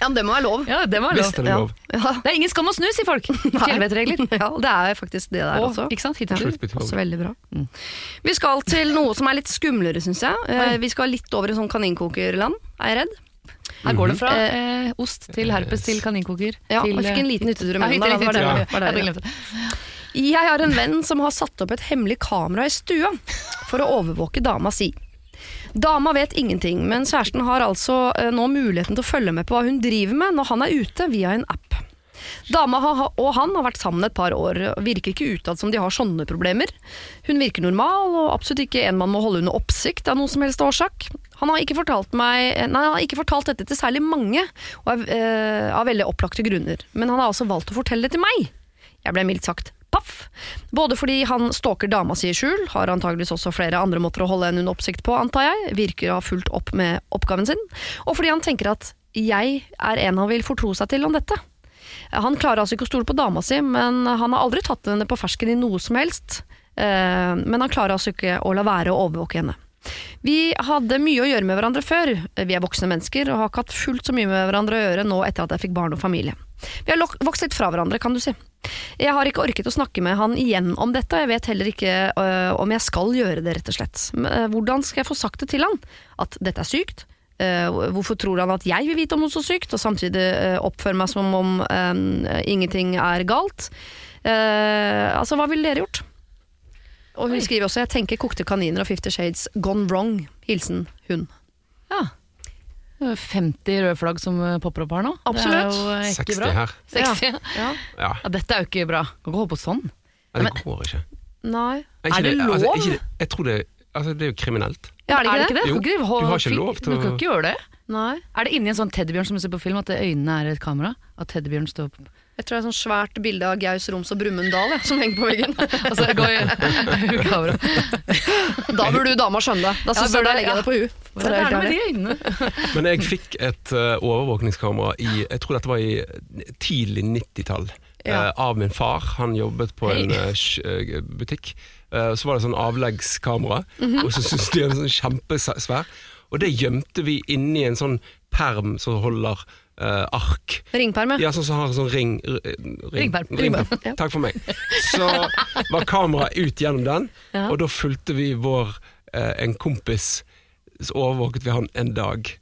Ja, men det må være lov. Ja, det var lov. Visst er det Ja. lov. Ja. Det er ingen skam å snu, sier folk. Fjellvettregler. ja, det er faktisk det der Og, også. ikke sant? Hittil. Tull. Også veldig bra. Vi skal til noe som er litt skumlere, syns jeg. Eh, vi skal litt over i sånn kaninkokerland, er jeg redd. Her går det fra eh, ost til herpes til kaninkoker. Ja, til, jeg fikk en liten hyttetur imellom der. Det var det, var det, det. det. Jeg har en venn som har satt opp et hemmelig kamera i stua for å overvåke dama si. Dama vet ingenting, men kjæresten har altså eh, nå muligheten til å følge med på hva hun driver med når han er ute via en app. Dama og han har vært sammen et par år, virker ikke utad som de har sånne problemer. Hun virker normal, og absolutt ikke en man må holde under oppsikt av noen som helst årsak. Han har ikke fortalt, meg, nei, han har ikke fortalt dette til særlig mange, og er, øh, av veldig opplagte grunner. Men han har altså valgt å fortelle det til meg. Jeg ble mildt sagt paff. Både fordi han stalker dama si i skjul, har antageligvis også flere andre måter å holde henne under oppsikt på, antar jeg, virker å ha fulgt opp med oppgaven sin, og fordi han tenker at jeg er en han vil fortro seg til om dette. Han klarer altså ikke å stole på dama si, men han har aldri tatt henne på fersken i noe som helst. Eh, Men han klarer altså ikke å la være å overvåke henne. Vi hadde mye å gjøre med hverandre før. Vi er voksne mennesker og har ikke hatt fullt så mye med hverandre å gjøre nå etter at jeg fikk barn og familie. Vi har vokst litt fra hverandre, kan du si. Jeg har ikke orket å snakke med han igjen om dette, og jeg vet heller ikke øh, om jeg skal gjøre det, rett og slett. Øh, hvordan skal jeg få sagt det til han? At dette er sykt? Uh, hvorfor tror han at jeg vil vite om noe så sykt, og samtidig uh, oppføre meg som om øh, ingenting er galt? Uh, altså, hva ville dere gjort? Og hun Oi. skriver også 'Jeg tenker kokte kaniner og Fifty Shades gone wrong'. Hilsen hun. Ja. Er 50 røde flagg som eh, popper opp her nå. Absolutt. Det er jo ikke 60 bra. her. 60. Ja. Ja. Ja, Ja, dette er jo ikke bra. Kan ikke holde på sånn. Nei, det går ikke. Nei. ikke Er det lov? Altså, ikke det, jeg tror det, altså, det er jo kriminelt. Ja, er det ikke det? Ikke det? Jo, du har ikke lov til å Du kan ikke gjøre det. Nei. Er det inni en sånn teddybjørn som du ser på film, at øynene er et kamera? At teddybjørn står på Jeg tror det er sånn svært bilde av Gaus Roms og Brumunddal ja, som henger på veggen. Altså, det. Da burde du dama skjønne det. Da Ja, syns bør jeg du legge legger ja. det på huet. Hva er det med de øynene? Men jeg fikk et uh, overvåkningskamera i Jeg tror dette var i tidlig 90-tall. Ja. Uh, av min far. Han jobbet på en uh, eh, butikk. Eh, så var det sånn avleggskamera, Mhm. og så syntes de den sånn kjempesvær. Og det gjemte vi inni en sånn perm som holder eh, ark. Ringperm, Ja, sånn som har sånn ring, ring Ringperm. Takk for meg. Så var kameraet ut gjennom den, Ja. og da fulgte vi vår uh, en kompis. Så overvåket vi han en dag,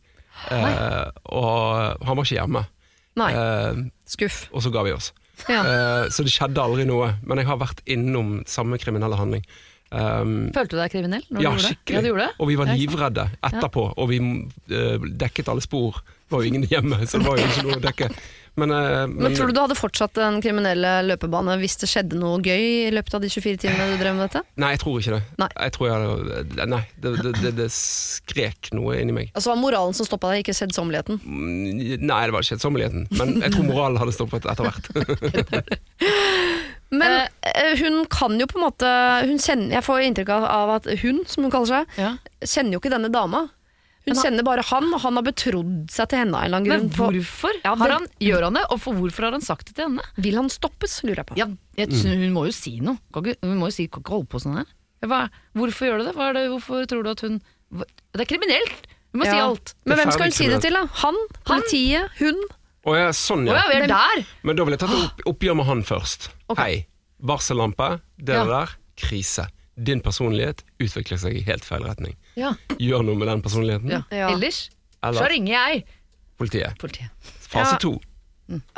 Uh, og han var ikke hjemme. Nei, Eh, skuff. og så ga vi oss. Ja. Eh, så det skjedde aldri noe, men jeg har vært innom samme kriminelle handling. Um, Følte du deg kriminell når ja, du skikkelig. Ja, du gjorde det? Og vi var livredde etterpå, og vi uh, dekket alle spor. Det var jo ingen hjemme, så det var jo ikke noe å dekke. Men, uh, Men tror du du hadde fortsatt den kriminelle løpebane hvis det skjedde noe gøy i løpet av de 24 timene du drev med dette? Nei, jeg tror ikke det. Nei. Jeg tror jeg nei, det, det, det, det skrek noe inni meg. Altså var moralen som stoppa deg, ikke kjedsomheligheten? Mm, Nei, det var ikke kjedsomheligheten, men jeg tror moralen hadde stoppet etter hvert. Men eh, hun kan jo på en måte hun kjenner, Jeg får inntrykk av, at hun, som hun kaller seg, Ja. kjenner jo ikke denne dama. Hun han- kjenner bare han, og han har betrodd seg til henne av en eller annen grunn. Men hvorfor Ja, har det- han, gjør han det, og for hvorfor har han sagt det til henne? Vil han stoppes, lurer jeg på. Ja, jeg, synes Hun må jo si noe. Hun må jo si kan ikke holde på sånn her. Hva, hvorfor gjør du det? Hva er det? Hvorfor tror du at hun hva- Det er kriminelt! Hun må si alt. Men hvem skal hun si det til, da? Han? Politiet? Hun? Å ja, sånn Å ja. ja, vi er der! Men da vil jeg ta et opp, oppgjør med han først. Ok. Hei, varsellampe, det Ja. der, krise. Din personlighet utvikler seg i helt feil retning. Ja. Gjør noe med den personligheten. ja. Ja. Ellers så ringer jeg politiet. politiet. Fase Ja. to.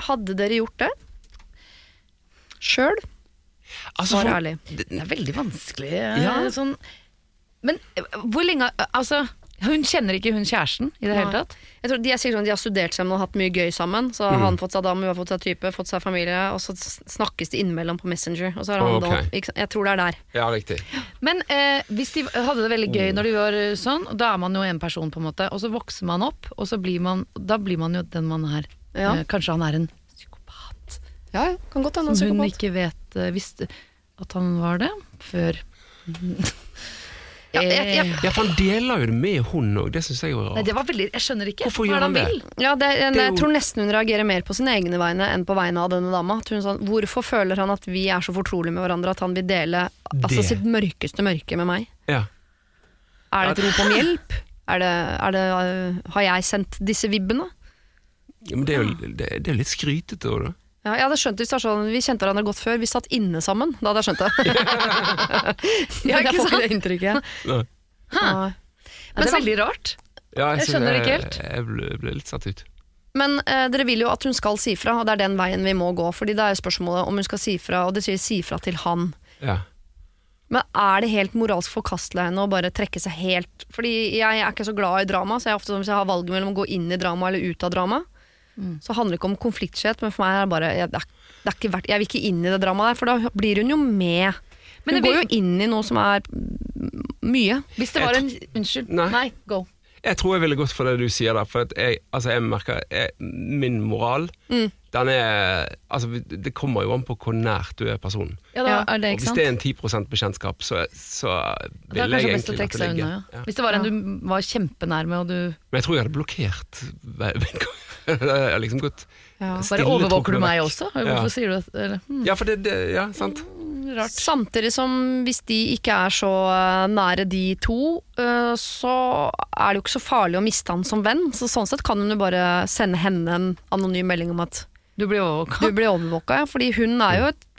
Hadde dere gjort det? Sjøl? Altså, Svar ærlig. Det er veldig vanskelig. eh, Ja. Sånn. Men eh, hvor lenge Altså, hun kjenner ikke hun kjæresten i det hele tatt? Jeg tror de er sikkert sånn, de har studert sammen og hatt mye gøy sammen. Så har han fått seg dame, hun har fått seg type, fått seg familie, og så snakkes de innimellom på Messenger. Og så er han okay. da, ikke. Jeg tror det er der. Ja, riktig. Men eh, hvis de hadde det veldig gøy når de var eh, sånn, da er man jo en person, på en måte, og så vokser man opp, og så blir man Da blir man jo den man er. Ja. Eh, kanskje han er en psykopat. Ja, ja, kan godt hende han Som er hun psykopat. ikke vet eh, visste at han var det før. Ja, jeg- jeg- Eh, Ja, for han deler jo det med hun òg, det syns jeg var Nei, rart. det var veldig Jeg skjønner ikke. Hvorfor gjør han det? Ja, det, jeg, Det jo... jeg tror nesten hun reagerer mer på sine egne vegne enn på vegne av denne dama. Hun sånn, hvorfor føler han at vi er så fortrolige med hverandre at han vil dele altså, sitt mørkeste mørke med meg? Ja. Er det et rop om hjelp? Er det, er det, øh, har jeg sendt disse vibbene? Ja, men det er jo det, det er litt skrytete òg, da. Ja, jeg hadde skjønt det hvis det var sånn, Vi kjente hverandre godt før, vi satt inne sammen. Da hadde jeg skjønt det. Ja, Men jeg får sant? ikke det inntrykket. Nei. Nei. Ja, det er veldig rart. Ja, Jeg synes skjønner det ikke helt. Jeg ble, ble litt satt ut. Men eh, dere vil jo at hun skal si fra, og det er den veien vi må gå. Fordi det er jo spørsmålet om hun skal si fra, og det sier si fra til han. Ja. Men er det helt moralsk forkastelig av henne å bare trekke seg helt Fordi jeg er ikke så glad i drama, så jeg er ofte som hvis jeg har valget mellom å gå inn i drama eller ut av drama, så handler det ikke om konfliktskjøt, men for meg er det bare jeg, det er, det er ikke verdt, jeg vil ikke inn i det dramaet der, for da blir hun jo med. Men hun det går jo inn i noe som er mm, mye. Hvis det var en Unnskyld. Nei. Nei, go. Jeg tror jeg ville gått for det du sier der, for at jeg, altså jeg merker jeg, Min moral, Mm. Den er Altså, det kommer jo an på hvor nært du er personen. Ja, da er det Og hvis det er en 10 bekjentskap, så, så ville jeg egentlig latt det ligge. unna, ja. Ja. Hvis det var en du var kjempenær med, og du Men jeg tror jeg hadde blokkert Jeg har liksom gått Ja. stille Bare overvåker du meg vekk. også? Ja. Hvorfor sier du det? Eller, hmm. Ja, for det, det Ja, sant. rart. Samtidig som hvis de ikke er så eh, nære de to, eh, så er det jo ikke så farlig å miste han som venn. Så sånn sett kan hun jo bare sende henne en anonym melding om at Du blir overvåka. du blir overvåka, ja. Fordi hun er jo et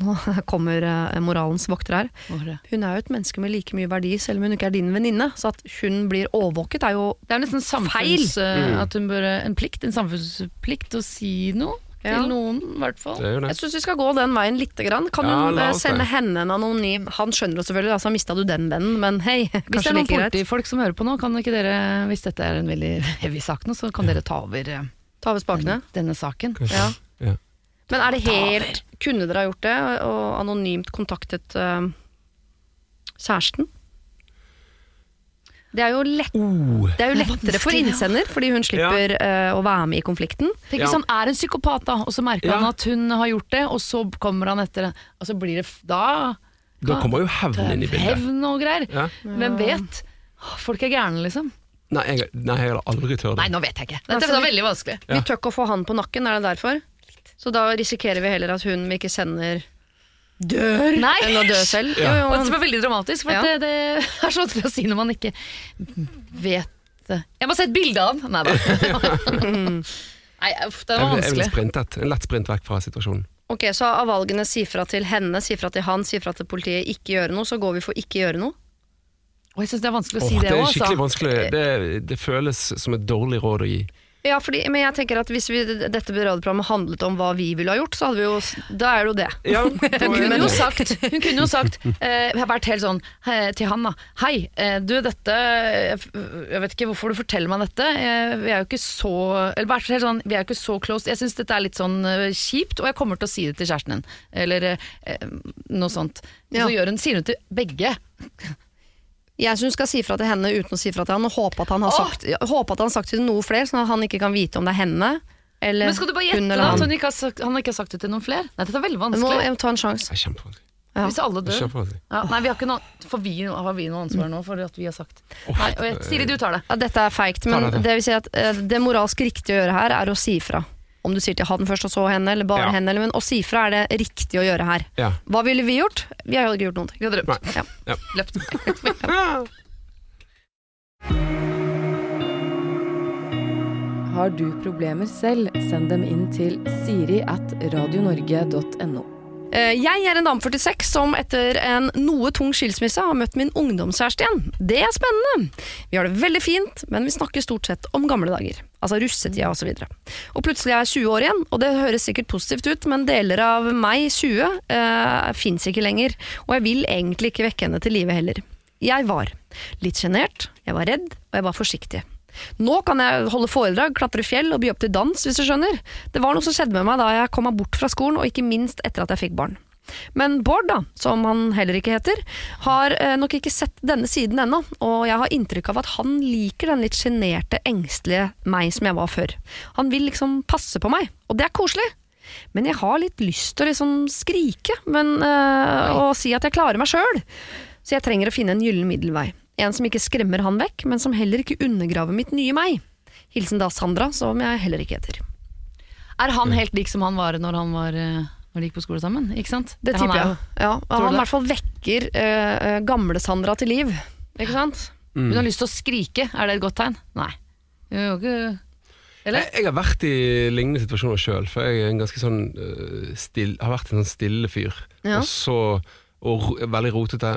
Nå kommer eh, moralens vokter her. Hun er jo et menneske med like mye verdi, selv om hun ikke er din venninne. Så at hun blir overvåket er jo feil. Det er nesten samfunns... eh, Mm. At hun bør, en plikt, en samfunnsplikt å si noe Ja. til noen, i hvert fall. Det er det. Jeg syns vi skal gå den veien lite grann. Kan Ja, eh, oss sende det. henne en anonym Han skjønner jo selvfølgelig, altså mista du den vennen, men hei, Hvis det er noen politifolk som hører på nå, kan ikke dere, hvis dette er en veldig heavy sak nå, så kan dere ta over eh, Ta over spakene. denne saken. Ja. Ja. Men er det helt Kunne dere ha gjort det, og anonymt kontaktet uh, kjæresten? Det er jo, lett, Oh. det er jo lettere for innsender, fordi hun slipper eh, å være med i konflikten. Tenk Ja. han er en psykopat, da, og så merker Ja. han at hun har gjort det, og så kommer han etter. Og så blir det Da Da kommer jo hevn inn i bildet. Hevn og greier. Ja. Hvem vet? Folk er gærne, liksom. Nei, jeg, nei, jeg hadde aldri turt Nei, nå vet jeg ikke. Altså, Dette er veldig vanskelig. Ja. Vi tør ikke å få han på nakken, er det derfor? Så da risikerer vi heller at hun vi ikke sender, dør Nei. enn å dø selv. Ja. Jo, Og jo, det var veldig dramatisk, for Ja. det, det er så vanskelig å si når man ikke vet det. Jeg må se et bilde av han! Nei da. Nei, uff, det var vanskelig. jeg ville sprintet. En lett sprint vekk fra situasjonen. Ok, Så av valgene si fra til henne, si fra til han, si fra til politiet, ikke gjøre noe, så går vi for ikke gjøre noe? Og jeg syns det er vanskelig å Åh, si det det er òg, skikkelig vanskelig. Det, det føles som et dårlig råd å gi. Ja, fordi, men jeg tenker at hvis vi, dette radioprogrammet handlet om hva vi ville ha gjort, så hadde vi jo Da er det jo det. Ja, Hun kunne jo sagt, hun kunne jo sagt eh, har vært helt sånn eh, til han da Hei, eh, du dette jeg, vet ikke hvorfor du forteller meg dette eh, Vi er jo ikke så Eller vært helt sånn Vi er jo ikke så close Jeg synes dette er litt sånn eh, kjipt Og jeg kommer til å si det til kjæresten din Eller eh, noe sånt Ja. så gjør hun, sier hun til begge Jeg syns hun skal si fra til henne uten å si fra til han, og håpe at han har sagt, håpe at han har sagt til noe flere, sånn at han ikke kan vite om det er henne eller Men skal du bare gjette da At han. hun ikke har sagt, han ikke har sagt det til noen flere Nei, dette er veldig må, vanskelig jeg må ta en sjanse. Det er kjempevanskelig. Ja. Hvis alle dør Kjempevanskelig. ja, Nei, vi har ikke noe For vi, har vi noe ansvar nå for at vi har sagt Nei, og jeg, Siri, du tar det Ja, dette er feigt, men det, ta. det vil si at eh, det moralsk riktige å gjøre her er å si fra. Om du sier til han først og så henne, eller bare Ja. henne. Eller, men å si fra er det riktig å gjøre her. Ja. Hva ville vi gjort? Vi har jo ikke gjort noen ting. Vi hadde drømt. Nei. Ja. Løpt Har du problemer selv, send dem inn til siri at radionorge.no. Eh, Jeg er en dame 46 som etter en noe tung skilsmisse har møtt min ungdomskjæreste igjen. Det er spennende. Vi har det veldig fint, men vi snakker stort sett om gamle dager. Altså russetida osv. Og, og plutselig er jeg 20 år igjen, og det høres sikkert positivt ut, men deler av meg, 20, eh, fins ikke lenger. Og jeg vil egentlig ikke vekke henne til live heller. Jeg var litt sjenert, jeg var redd, og jeg var forsiktig. Nå kan jeg holde foredrag, klatre fjell og by opp til dans, hvis du skjønner. Det var noe som skjedde med meg da jeg kom meg bort fra skolen, og ikke minst etter at jeg fikk barn. Men Bård, da, som han heller ikke heter, har eh, nok ikke sett denne siden ennå, og jeg har inntrykk av at han liker den litt sjenerte, engstelige meg som jeg var før. Han vil liksom passe på meg, og det er koselig. Men jeg har litt lyst til å liksom skrike men, øh, og si at jeg klarer meg sjøl. Så jeg trenger å finne en gyllen middelvei. En som ikke skremmer han vekk, men som heller ikke undergraver mitt nye meg. Hilsen da Sandra, som jeg heller ikke heter. Er han helt lik som han var når, han var, eh, når de gikk på skole sammen? Ikke sant? Det tipper er jeg. Ja, du han i hvert fall vekker uh, gamle Sandra til liv. Ikke sant? Hun har lyst til å skrike, er det et godt tegn? Nei. Eller? Jeg, jeg har vært i lignende situasjoner sjøl, for jeg er en ganske sånn uh, still, har vært en sånn stille fyr. Ja. Og så og veldig rotete,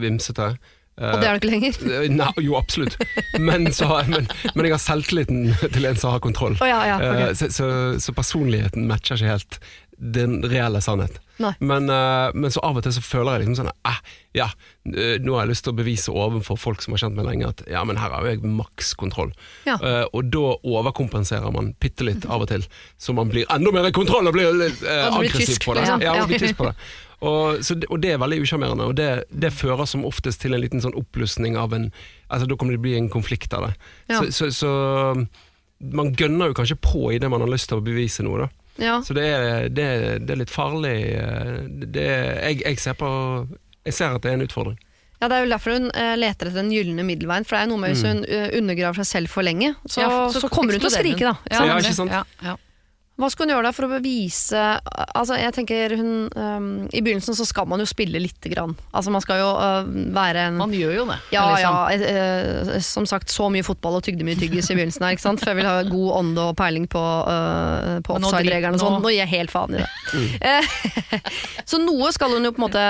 vimsete. Uh, Og det er det ikke lenger. Nei, jo, absolutt. Men, så, har- men, men jeg har selvtilliten til en som har kontroll. Oh, ja, ja, okay. uh, så, så, så personligheten matcher ikke helt den reelle sannhet. Men, eh, men så av og til så føler jeg liksom sånn eh, Ja, nå har jeg lyst til å bevise overfor folk som har kjent meg lenge, at ja, men her har jeg maks kontroll. Ja. Uh, og da overkompenserer man bitte litt av og til, så man blir enda mer i kontroll og blir litt blir aggressiv på det. liksom. Ja, og blir tysk på det. Og, så og det er veldig usjarmerende, og det, det fører som oftest til en liten sånn oppblussing av en Altså Da kommer det bli en konflikt av det. Ja. Så, så, så man gønner jo kanskje på i det man har lyst til å bevise noe, da. Ja. Så det er, det, er- det er litt farlig. eh, Det, jeg, jeg ser på Jeg ser at det er en utfordring. Ja, Det er jo derfor hun eh, leter etter den gylne middelveien. For det er jo noe med hvis hun eh, undergraver seg selv for lenge, så, Ja, så, kommer hun til å skrike, da. Ja, Ja, ikke sant? Ja, ja. Hva skal hun gjøre da for å bevise Altså, jeg tenker hun um, I begynnelsen så skal man jo spille lite grann. Altså, man skal jo uh, være en Man gjør jo det. ja, liksom. ja. eh, eh, som sagt, så mye fotball og tygde mye tyggis i begynnelsen her, ikke sant? For jeg vil ha god ånde og peiling på, uh, på offside-reglene og sånn. nå- gir jeg helt faen i det. Mm. så noe skal hun jo på en måte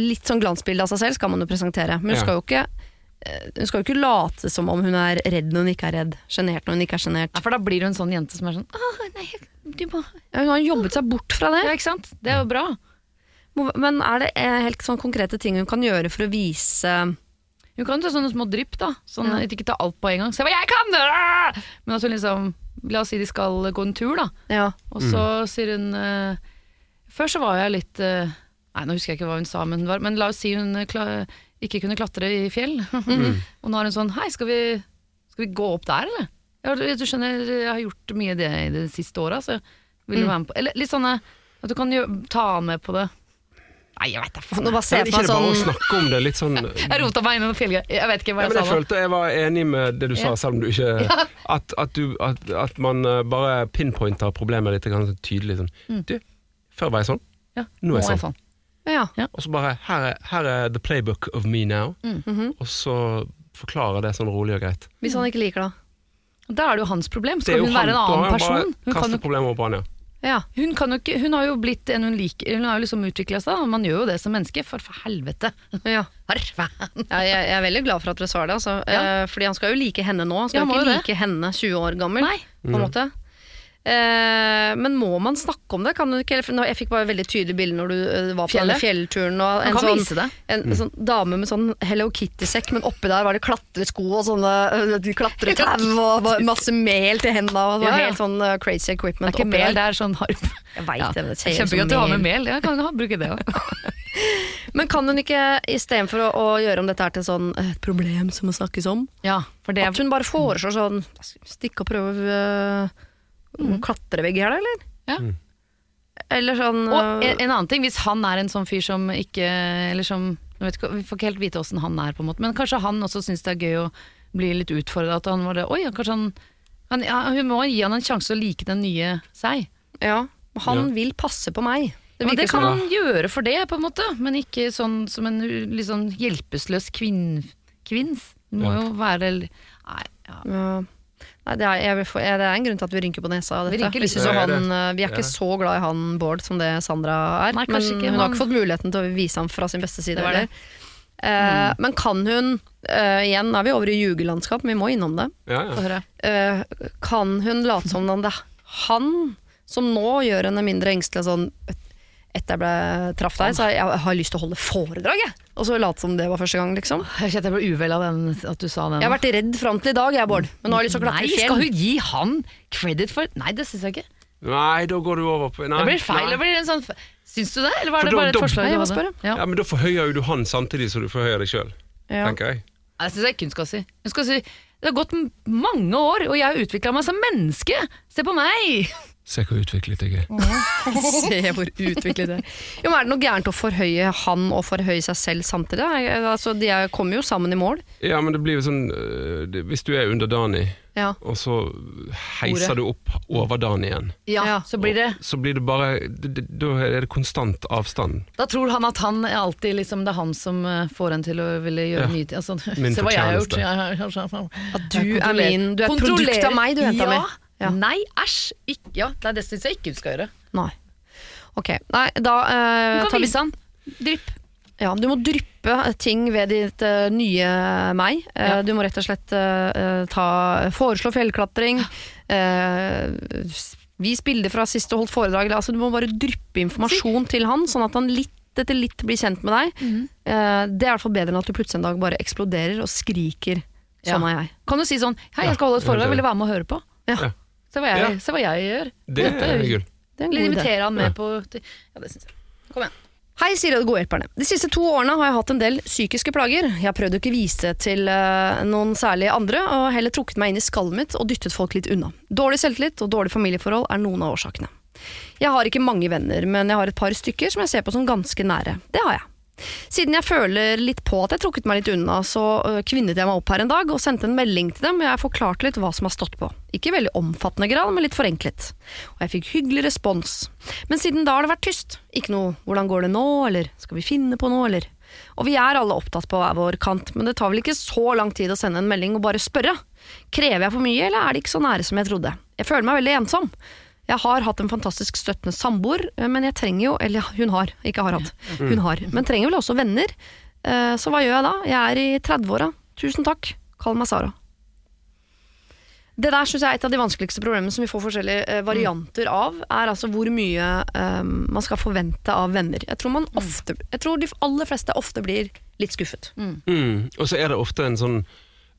Litt sånn glansbilde av seg selv skal man jo presentere. Men hun Ja. skal jo ikke hun skal jo ikke late som om hun er redd når hun ikke er redd. Sjenert når hun ikke er sjenert. Ja, for da blir hun en sånn jente som er sånn Åh, nei, du må Ja, Hun har jobbet seg bort fra det. Ja, ikke sant? Det er jo bra. Men er det eh, helt sånn konkrete ting hun kan gjøre for å vise Hun kan ta sånne små drypp, da. Sånn, Ja. Ikke ta alt på en gang. Se hva jeg kan! Men altså liksom La oss si de skal gå en tur, da. Ja, Og så sier hun uh, Før så var jeg litt uh, Nei, nå husker jeg ikke hva hun sa, men, var, men la oss si hun eh, kla, ikke kunne klatre i fjell. og nå er hun sånn Hei, skal vi, skal vi gå opp der, eller? Ja, du, du skjønner, jeg har gjort mye det i det siste året, så vil du være med på Eller litt sånne At du kan jo ta med på det. Nei, jeg veit da faen. Nå bare Ja, jeg ikke det bare å sånn snakke om det litt sånn Jeg rota meg inn i noen fjellgreier. Jeg vet ikke hva Ja, jeg men sa Jeg følte jeg var enig med det du sa, selv om du ikke At, at, du, at, at man eh, bare pinpointer problemet litt tydelig. Sånn. Mm. Du, før var jeg sånn, Ja, nå er jeg sånn. Ja. Og så bare her er, her er the playbook of me now. Mhm. Og så forklarer det sånn rolig og greit. Hvis han ikke liker det. Da er det jo hans problem. Skal hun være en annen han person? Hun, kan jo, problemet over på han, ja. Ja. hun, kan jo ikke, hun har jo blitt en hun liker. Hun har jo liksom utvikla seg. og Man gjør jo det som menneske, for, for helvete. ja. Ja, jeg, jeg er veldig glad for at dere svarer det. Altså. Ja. Eh, fordi han skal jo like henne nå. Han skal Ja, jo ikke like det. henne 20 år gammel. Nei. På en måte. Eh, men må man snakke om det? Kan du ikke, jeg fikk bare veldig tydelig bilde når du eh, var på denne fjellturen. Og en sånn, en mm. sånn dame med sånn Hello Kitty-sekk, men oppi der var det klatresko og sånne uh, klatretau og masse mel til hendene. Og Ja, ja. helt sånn crazy equipment. Det er ikke mel, der. det er sånn harp. Jeg vet Ja. det, det Kjempegøy at du har med mel. Jeg kan bruke det òg. Men kan hun ikke, istedenfor å, å gjøre om dette her til sånn et problem som må snakkes om, Ja, det at hun bare foreslår sånn Stikke og prøve øh, Mm. klatrevegg her, da, eller? Ja. Eller sånn Og øh, en, en annen ting, hvis han er en sånn fyr som ikke Eller som ikke, Vi får ikke helt vite åssen han er, på en måte men kanskje han også syns det er gøy å bli litt utfordra. At han var det Oi, kanskje han, han ja, Hun må gi han en sjanse å like den nye seg. Ja, han Ja. vil passe på meg. Det Men det kan han gjøre for det, på en måte, men ikke sånn som en sånn hjelpeløs kvinn, kvinns. Det må jo være Nei, ja. Nei, det, er, jeg vil få, det er en grunn til at vi rynker på nesa av Vi rynker litt. synes jo er han, vi er ikke så glad i han Bård som det Sandra er. Nei, men ikke, hun har ikke fått muligheten til å vise ham fra sin beste side. Det det. Uh, mm. Men kan hun uh, Igjen er vi over i jugelandskap, men vi må innom det. Ja, ja. Eh, kan hun late som om det er han som nå gjør henne mindre engstelig sånn etter jeg ble traff deg, så jeg, jeg har lyst til å holde foredrag, jeg. Og så late som det var første gang, liksom. Jeg kjente jeg ble uvel av den, at du sa den. Jeg har vært redd fram til i dag, jeg, Bård. Men nå har jeg lyst til å klatre Nei, i fjell. skal hun gi han credit for Nei, det syns jeg ikke. Nei, da går du over på nei, Det blir feil. nei. Det blir en sånn Syns du det, eller var For det da- bare et da- forslag Nei, jeg? Ja. Ja, men Da forhøyer jo du han samtidig som du forhøyer deg sjøl, Ja. tenker jeg. Det syns jeg ikke hun skal si. Hun skal si det har gått mange år, og jeg har utvikla meg som menneske. Se på meg! Se hvor utviklet jeg er. Se hvor utviklet det er. Jo, men Er det noe gærent å forhøye han og forhøye seg selv samtidig? Altså, de er, kommer jo sammen i mål. Ja, men det blir jo sånn øh, Hvis du er underdanig, Ja. og så heiser Ordet. du opp overdanig igjen, Ja, Ja. så blir det så blir det bare Da er det konstant avstand. Da tror han at han er alltid liksom, det er han som eh, får en til å ville gjøre Ja. nye ting. Altså, Min se hva jeg har gjort. Ja, ja, ja, ja. At du er min Du er et produkt av meg, du, jenta ja. mi. Ja. Nei, æsj. ikk- Ja, det det syns jeg ikke du skal gjøre. Nei. Ok, nei, da uh, tar vi sand. Drypp. Ja, du må dryppe ting ved ditt uh, nye meg. Uh, Ja. Du må rett og slett eh, ta, foreslå fjellklatring. Uh, vis bilder fra sist du holdt foredrag. Altså, du må bare dryppe informasjon til han, sånn at han litt etter litt blir kjent med deg. Mhm. Eh, det er i hvert fall bedre enn at du plutselig en dag bare eksploderer og skriker. Sånn Ja. er jeg. Kan du si sånn Hei, jeg skal holde et foredrag, vil du være med og høre på? Ja. Ja. Se hva jeg, Ja. se hva jeg gjør. Det er er. Det er en Eller god idé. invitere han Ja. med på Ja, det syns jeg. Kom igjen. Hei, sier de gode hjelperne. De siste to årene har jeg hatt en del psykiske plager. Jeg har prøvd å ikke vise det til eh, noen særlig andre, og heller trukket meg inn i skallet mitt og dyttet folk litt unna. Dårlig selvtillit og dårlig familieforhold er noen av årsakene. Jeg har ikke mange venner, men jeg har et par stykker som jeg ser på som ganske nære. Det har jeg. Siden jeg føler litt på at jeg trukket meg litt unna, så øh, kvinnet jeg meg opp her en dag og sendte en melding til dem, og jeg forklarte litt hva som har stått på. Ikke i veldig omfattende grad, men litt forenklet. Og jeg fikk hyggelig respons. Men siden da har det vært tyst. Ikke noe 'hvordan går det nå', eller 'skal vi finne på noe', eller Og vi er alle opptatt på hver vår kant, men det tar vel ikke så lang tid å sende en melding og bare spørre. Krever jeg for mye, eller er det ikke så nære som jeg trodde? Jeg føler meg veldig ensom. Jeg har hatt en fantastisk støttende samboer, eh, men jeg trenger jo Eller hun har, ikke har hatt. Hun har. Men trenger vel også venner. Eh, Så hva gjør jeg da? Jeg er i 30-åra. Tusen takk. Kall meg Sara. Det der synes jeg er et av de vanskeligste problemene som vi får forskjellige eh, varianter av, er altså hvor mye man skal forvente av venner. Jeg tror, man ofte, jeg tror de aller fleste ofte blir litt skuffet. Mm. Og så er det ofte en sånn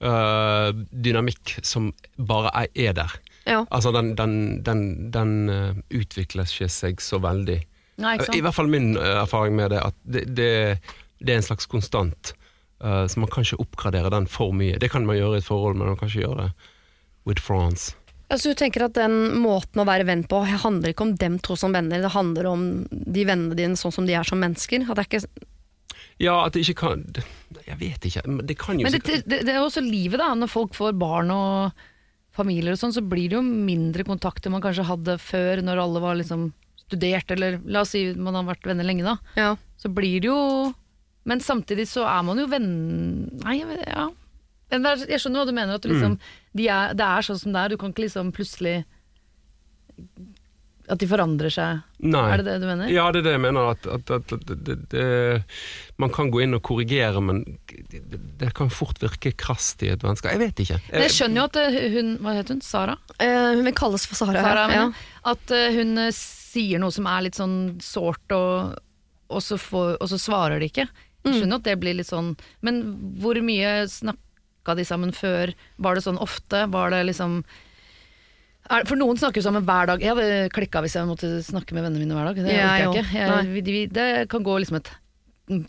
øh, dynamikk som bare er der. Ja. Altså den, den, den, den øh, utvikler ikke seg så veldig. Nei, I hvert fall min øh, erfaring med det, at det, det, det er en slags konstant. øh, så man kan ikke oppgradere den for mye. Det kan man gjøre i et forhold, men man kan ikke gjøre det with France. Altså, du tenker at den måten å være venn på handler ikke om dem to som venner, det handler om de vennene dine sånn som de er som mennesker. At det er ikke Ja, at det ikke kan Jeg vet ikke. Men det kan jo Men det, det, det er også livet, da. Når folk får barn og familier og sånn, så blir det jo mindre kontakter man kanskje hadde før, når alle var liksom studert, eller la oss si man har vært venner lenge, da. ja. Så blir det jo Men samtidig så er man jo venn... Nei, ja. Jeg skjønner hva du mener, at du liksom, de er, det er sånn som det er. Du kan ikke liksom plutselig At de forandrer seg. Nei. Er det det du mener? Ja, det er det jeg mener. At, at, at, at det, det, man kan gå inn og korrigere, men det, det kan fort virke krast i et vennskap. Jeg vet ikke. Men jeg skjønner jo at eh, hun Hva het hun? Sara? Eh, hun vil kalles for Sara. Sara ja. At eh, hun eh, sier noe som er litt sånn sårt, og, og, så får- og så svarer de ikke. Jeg skjønner jo at det blir litt sånn Men hvor mye snakka de sammen før? Var det sånn ofte? Var det liksom For noen snakker jo sammen hver dag. Jeg hadde klikka hvis jeg måtte snakke med vennene mine hver dag. Det ja, orker jeg ikke. Jeg, vi, vi, det kan gå liksom et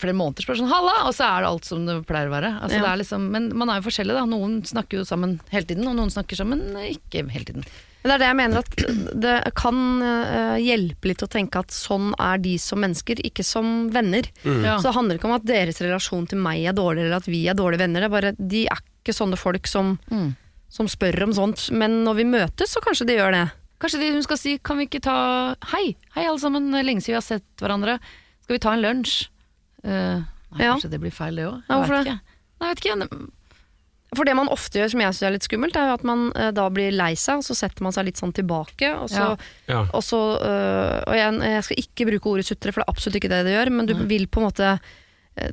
flere måneder spør sånn 'halla', og så er det alt som det pleier å være. Altså, Ja. det er liksom, men man er jo forskjellig, da. Noen snakker jo sammen hele tiden, og noen snakker sammen ikke hele tiden. Det er det jeg mener at det kan eh, hjelpe litt å tenke at sånn er de som mennesker, ikke som venner. Ja. Så det handler ikke om at deres relasjon til meg er dårlig, eller at vi er dårlige venner. Det er bare, de er ikke sånne folk som, Mm. Som spør om sånt. Men når vi møtes, så kanskje de gjør det. Kanskje de, hun skal si 'kan vi ikke ta Hei, hei alle sammen, lenge siden vi har sett hverandre. Skal vi ta en lunsj?' Uh, nei, Ja. kanskje det blir feil, det òg. Ja, vet ikke. Nei, jeg vet ikke. For det man ofte gjør, som jeg syns er litt skummelt, er jo at man eh, da blir lei seg, og så setter man seg litt sånn tilbake. Og så, Ja. Ja. og, så, øh, og jeg, jeg skal ikke bruke ordet sutre, for det er absolutt ikke det det gjør, men du vil på en måte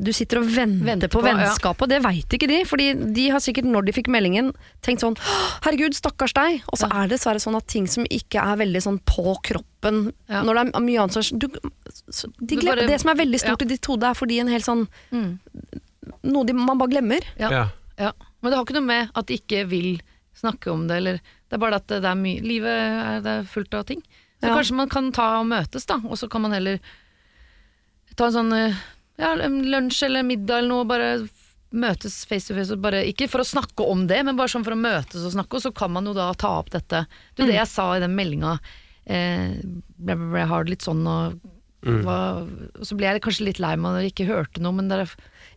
du sitter og venter, Venter på, på, ja. vennskapet, og det veit ikke de. Fordi de har sikkert, når de fikk meldingen, tenkt sånn 'herregud, stakkars deg'. Og så Ja. er det dessverre sånn at ting som ikke er veldig sånn på kroppen Ja. Når det er mye annet så, du, de glemmer, bare- Det som er veldig stort i ditt hode, er fordi en helt sånn Mm. Noe de, man bare glemmer. Ja. Ja. Ja. Men det har ikke noe med at de ikke vil snakke om det, eller Det er bare at det er mye Livet er, det er fullt av ting. Så Ja. kanskje man kan ta og møtes, da, og så kan man heller ta en sånn eh, ja, lunsj eller middag eller noe, bare møtes face to face bare Ikke for å snakke om det, men bare sånn for å møtes og snakke, og så kan man jo da ta opp dette. Du, det jeg sa i den meldinga, eh, ble, ble, ble, har litt sånn og hva, og så ble jeg kanskje litt lei meg når jeg ikke hørte noe, men dere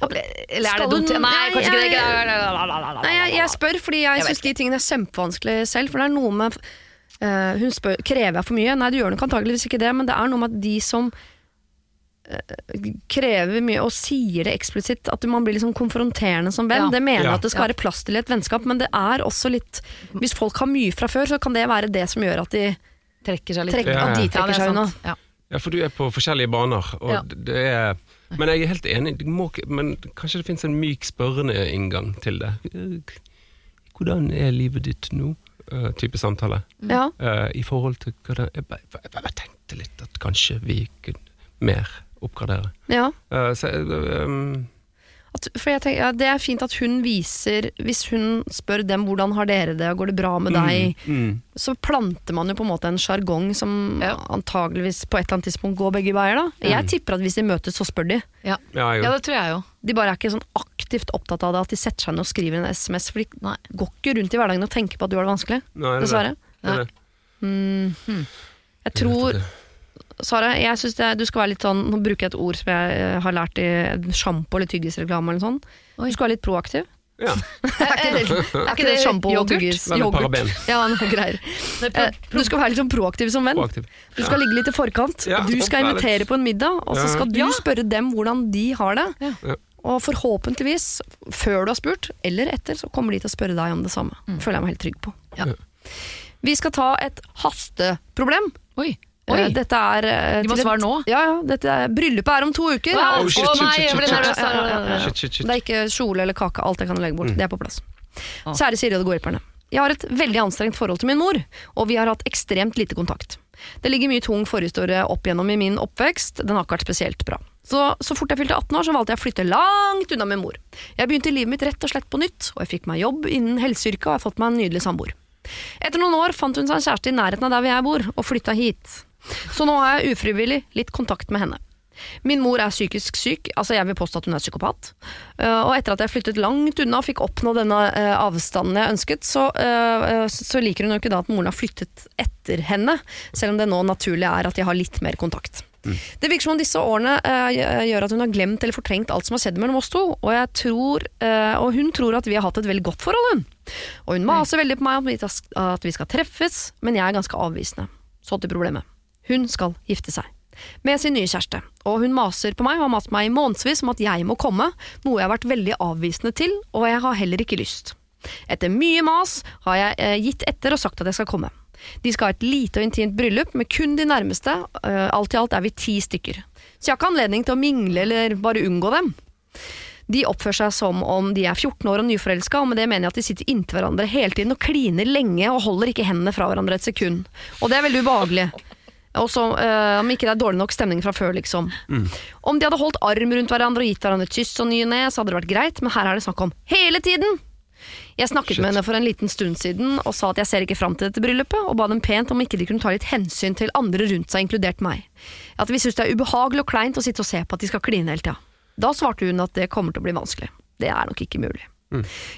Eller er det dumt? Nei, kanskje ikke det. Nei, jeg, jeg spør fordi jeg, Jeg syns de tingene er kjempevanskelig selv. For det er noe med uh, Hun spør krever jeg for mye. Nei, du gjør nok antakeligvis ikke det, men det er noe med at de som krever mye og sier det eksplisitt, at man blir liksom konfronterende som venn. Ja. Det mener jeg Ja. at det skal Ja. være plass til i et vennskap, men det er også litt Hvis folk har mye fra før, så kan det være det som gjør at de trekker seg litt trekker, Ja, ja. at de trekker det er seg unna. Ja. Ja, for du er på forskjellige baner, og Ja. det er Men jeg er helt enig, det må, men kanskje det finnes en myk spørrende inngang til det. Hvordan er livet ditt nå? Uh, type samtale. Ja. Uh, I forhold til hva Jeg bare, jeg bare tenkte litt at kanskje vi kunne mer oppgradere. ja. Uh, så, eh, um, At, for jeg tenker, ja, Det er fint at hun viser Hvis hun spør dem hvordan har dere det, går det bra med deg, mm, så planter man jo på en måte en sjargong som Ja. antageligvis på et eller annet tidspunkt går begge veier. da Jeg tipper at hvis de møtes, så spør de. Ja. ja, ja, det tror jeg jo. De bare er ikke sånn aktivt opptatt av det at de setter seg ned og skriver en SMS. For de Nei. går ikke rundt i hverdagen og tenker på at du har det vanskelig. Nei, det er det. Dessverre. Det er det. Jeg tror Sara, jeg synes det, du skal være litt sånn Nå bruker jeg et ord som jeg eh, har lært i sjampo eller tyggisreklame eller sånn. Du skal være litt proaktiv. Ja, Er ikke det, det sjampo og yoghurt? tyggis? Yoghurt. Ja, greier. Det Eh, Du skal være litt sånn proaktiv som venn. proaktiv. Du skal ligge litt i forkant. Ja, du skal invitere på en middag, og så skal du spørre dem hvordan de har det. Ja. Og forhåpentligvis, før du har spurt, eller etter, så kommer de til å spørre deg om det samme. Mm. Føler jeg meg helt trygg på. Ja. Vi skal ta et hasteproblem. Oi. Eh, Oi. Dette er eh, De må svare nå? Ja, ja. Dette er, bryllupet er om to uker. Wow. Oh, shit, shit, shit, shit, shit. Det er ikke kjole eller kake, alt jeg kan legge bort. Det er på plass. Ah. Kjære Siri og de gode hjelperne. Jeg har et veldig anstrengt forhold til min mor, og vi har hatt ekstremt lite kontakt. Det ligger mye tung forhistorie opp gjennom i min oppvekst, den har ikke vært spesielt bra. Så, så fort jeg fylte 18 år, så valgte jeg å flytte langt unna min mor. Jeg begynte livet mitt rett og slett på nytt, og jeg fikk meg jobb innen helseyrket, og jeg har fått meg en nydelig samboer. Etter noen år fant hun seg en kjæreste i nærheten av der hvor jeg bor, og flytta hit. Så nå har jeg ufrivillig litt kontakt med henne. Min mor er psykisk syk, altså jeg vil påstå at hun er psykopat. Uh, og etter at jeg flyttet langt unna og fikk oppnå denne uh, avstanden jeg ønsket, så, uh, uh, så liker hun jo ikke da at moren har flyttet etter henne, selv om det nå naturlig er at de har litt mer kontakt. Det virker som om disse årene gjør at hun har glemt eller fortrengt alt som har skjedd mellom oss to, og, jeg tror, og hun tror at vi har hatt et veldig godt forhold, hun. Og hun maser veldig på meg om at vi skal treffes, men jeg er ganske avvisende. Så til problemet. Hun skal gifte seg med sin nye kjæreste. Og hun maser på meg og har mast meg i månedsvis om at jeg må komme, noe jeg har vært veldig avvisende til, og jeg har heller ikke lyst. Etter mye mas har jeg eh, gitt etter og sagt at jeg skal komme. De skal ha et lite og intimt bryllup med kun de nærmeste, eh, alt i alt er vi ti stykker. Så jeg har ikke anledning til å mingle eller bare unngå dem. De oppfører seg som om de er 14 år og nyforelska, og med det mener jeg at de sitter inntil hverandre hele tiden og kliner lenge og holder ikke hendene fra hverandre et sekund. Og det er veldig ubehagelig. Og så, eh, Om ikke det er dårlig nok stemning fra før, liksom. Om de hadde holdt arm rundt hverandre og gitt hverandre et kyss og ny og ne, så hadde det vært greit, men her er det snakk om hele tiden! Jeg snakket med henne for en liten stund siden og sa at jeg ser ikke fram til dette bryllupet, og ba dem pent om ikke de kunne ta litt hensyn til andre rundt seg, inkludert meg. At vi syns det er ubehagelig og kleint å sitte og se på at de skal kline hele tida. Da svarte hun at det kommer til å bli vanskelig. Det er nok ikke mulig.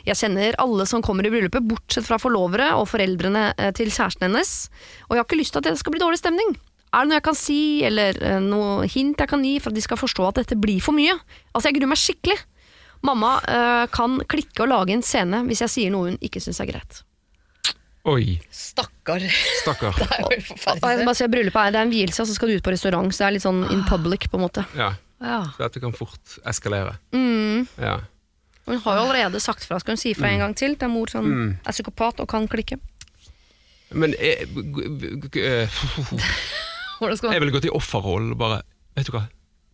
Jeg kjenner alle som kommer i bryllupet, bortsett fra forlovere og foreldrene eh, til kjæresten hennes, og jeg har ikke lyst til at det skal bli dårlig stemning. Er det noe jeg kan si, eller eh, noe hint jeg kan gi for at de skal forstå at dette blir for mye? Altså, jeg gruer meg skikkelig. Mamma eh, kan klikke og lage en scene hvis jeg sier noe hun ikke syns er greit. Oi, Stakkar. stakkar. Det er jo forferdelig. Og jeg bare sier, bryllupet er, det er en vielse, og så skal du ut på restaurant, så det er litt sånn in public, på en måte. Ja, Ja. så dette kan fort eskalere. Mm. Ja. Og Hun har jo allerede sagt fra, skal hun si fra en gang til? Det er mor som Mm. er psykopat og kan klikke. Men jeg, g- g- eh, Hvordan skal jeg ville gått i offerrollen og bare Vet du hva,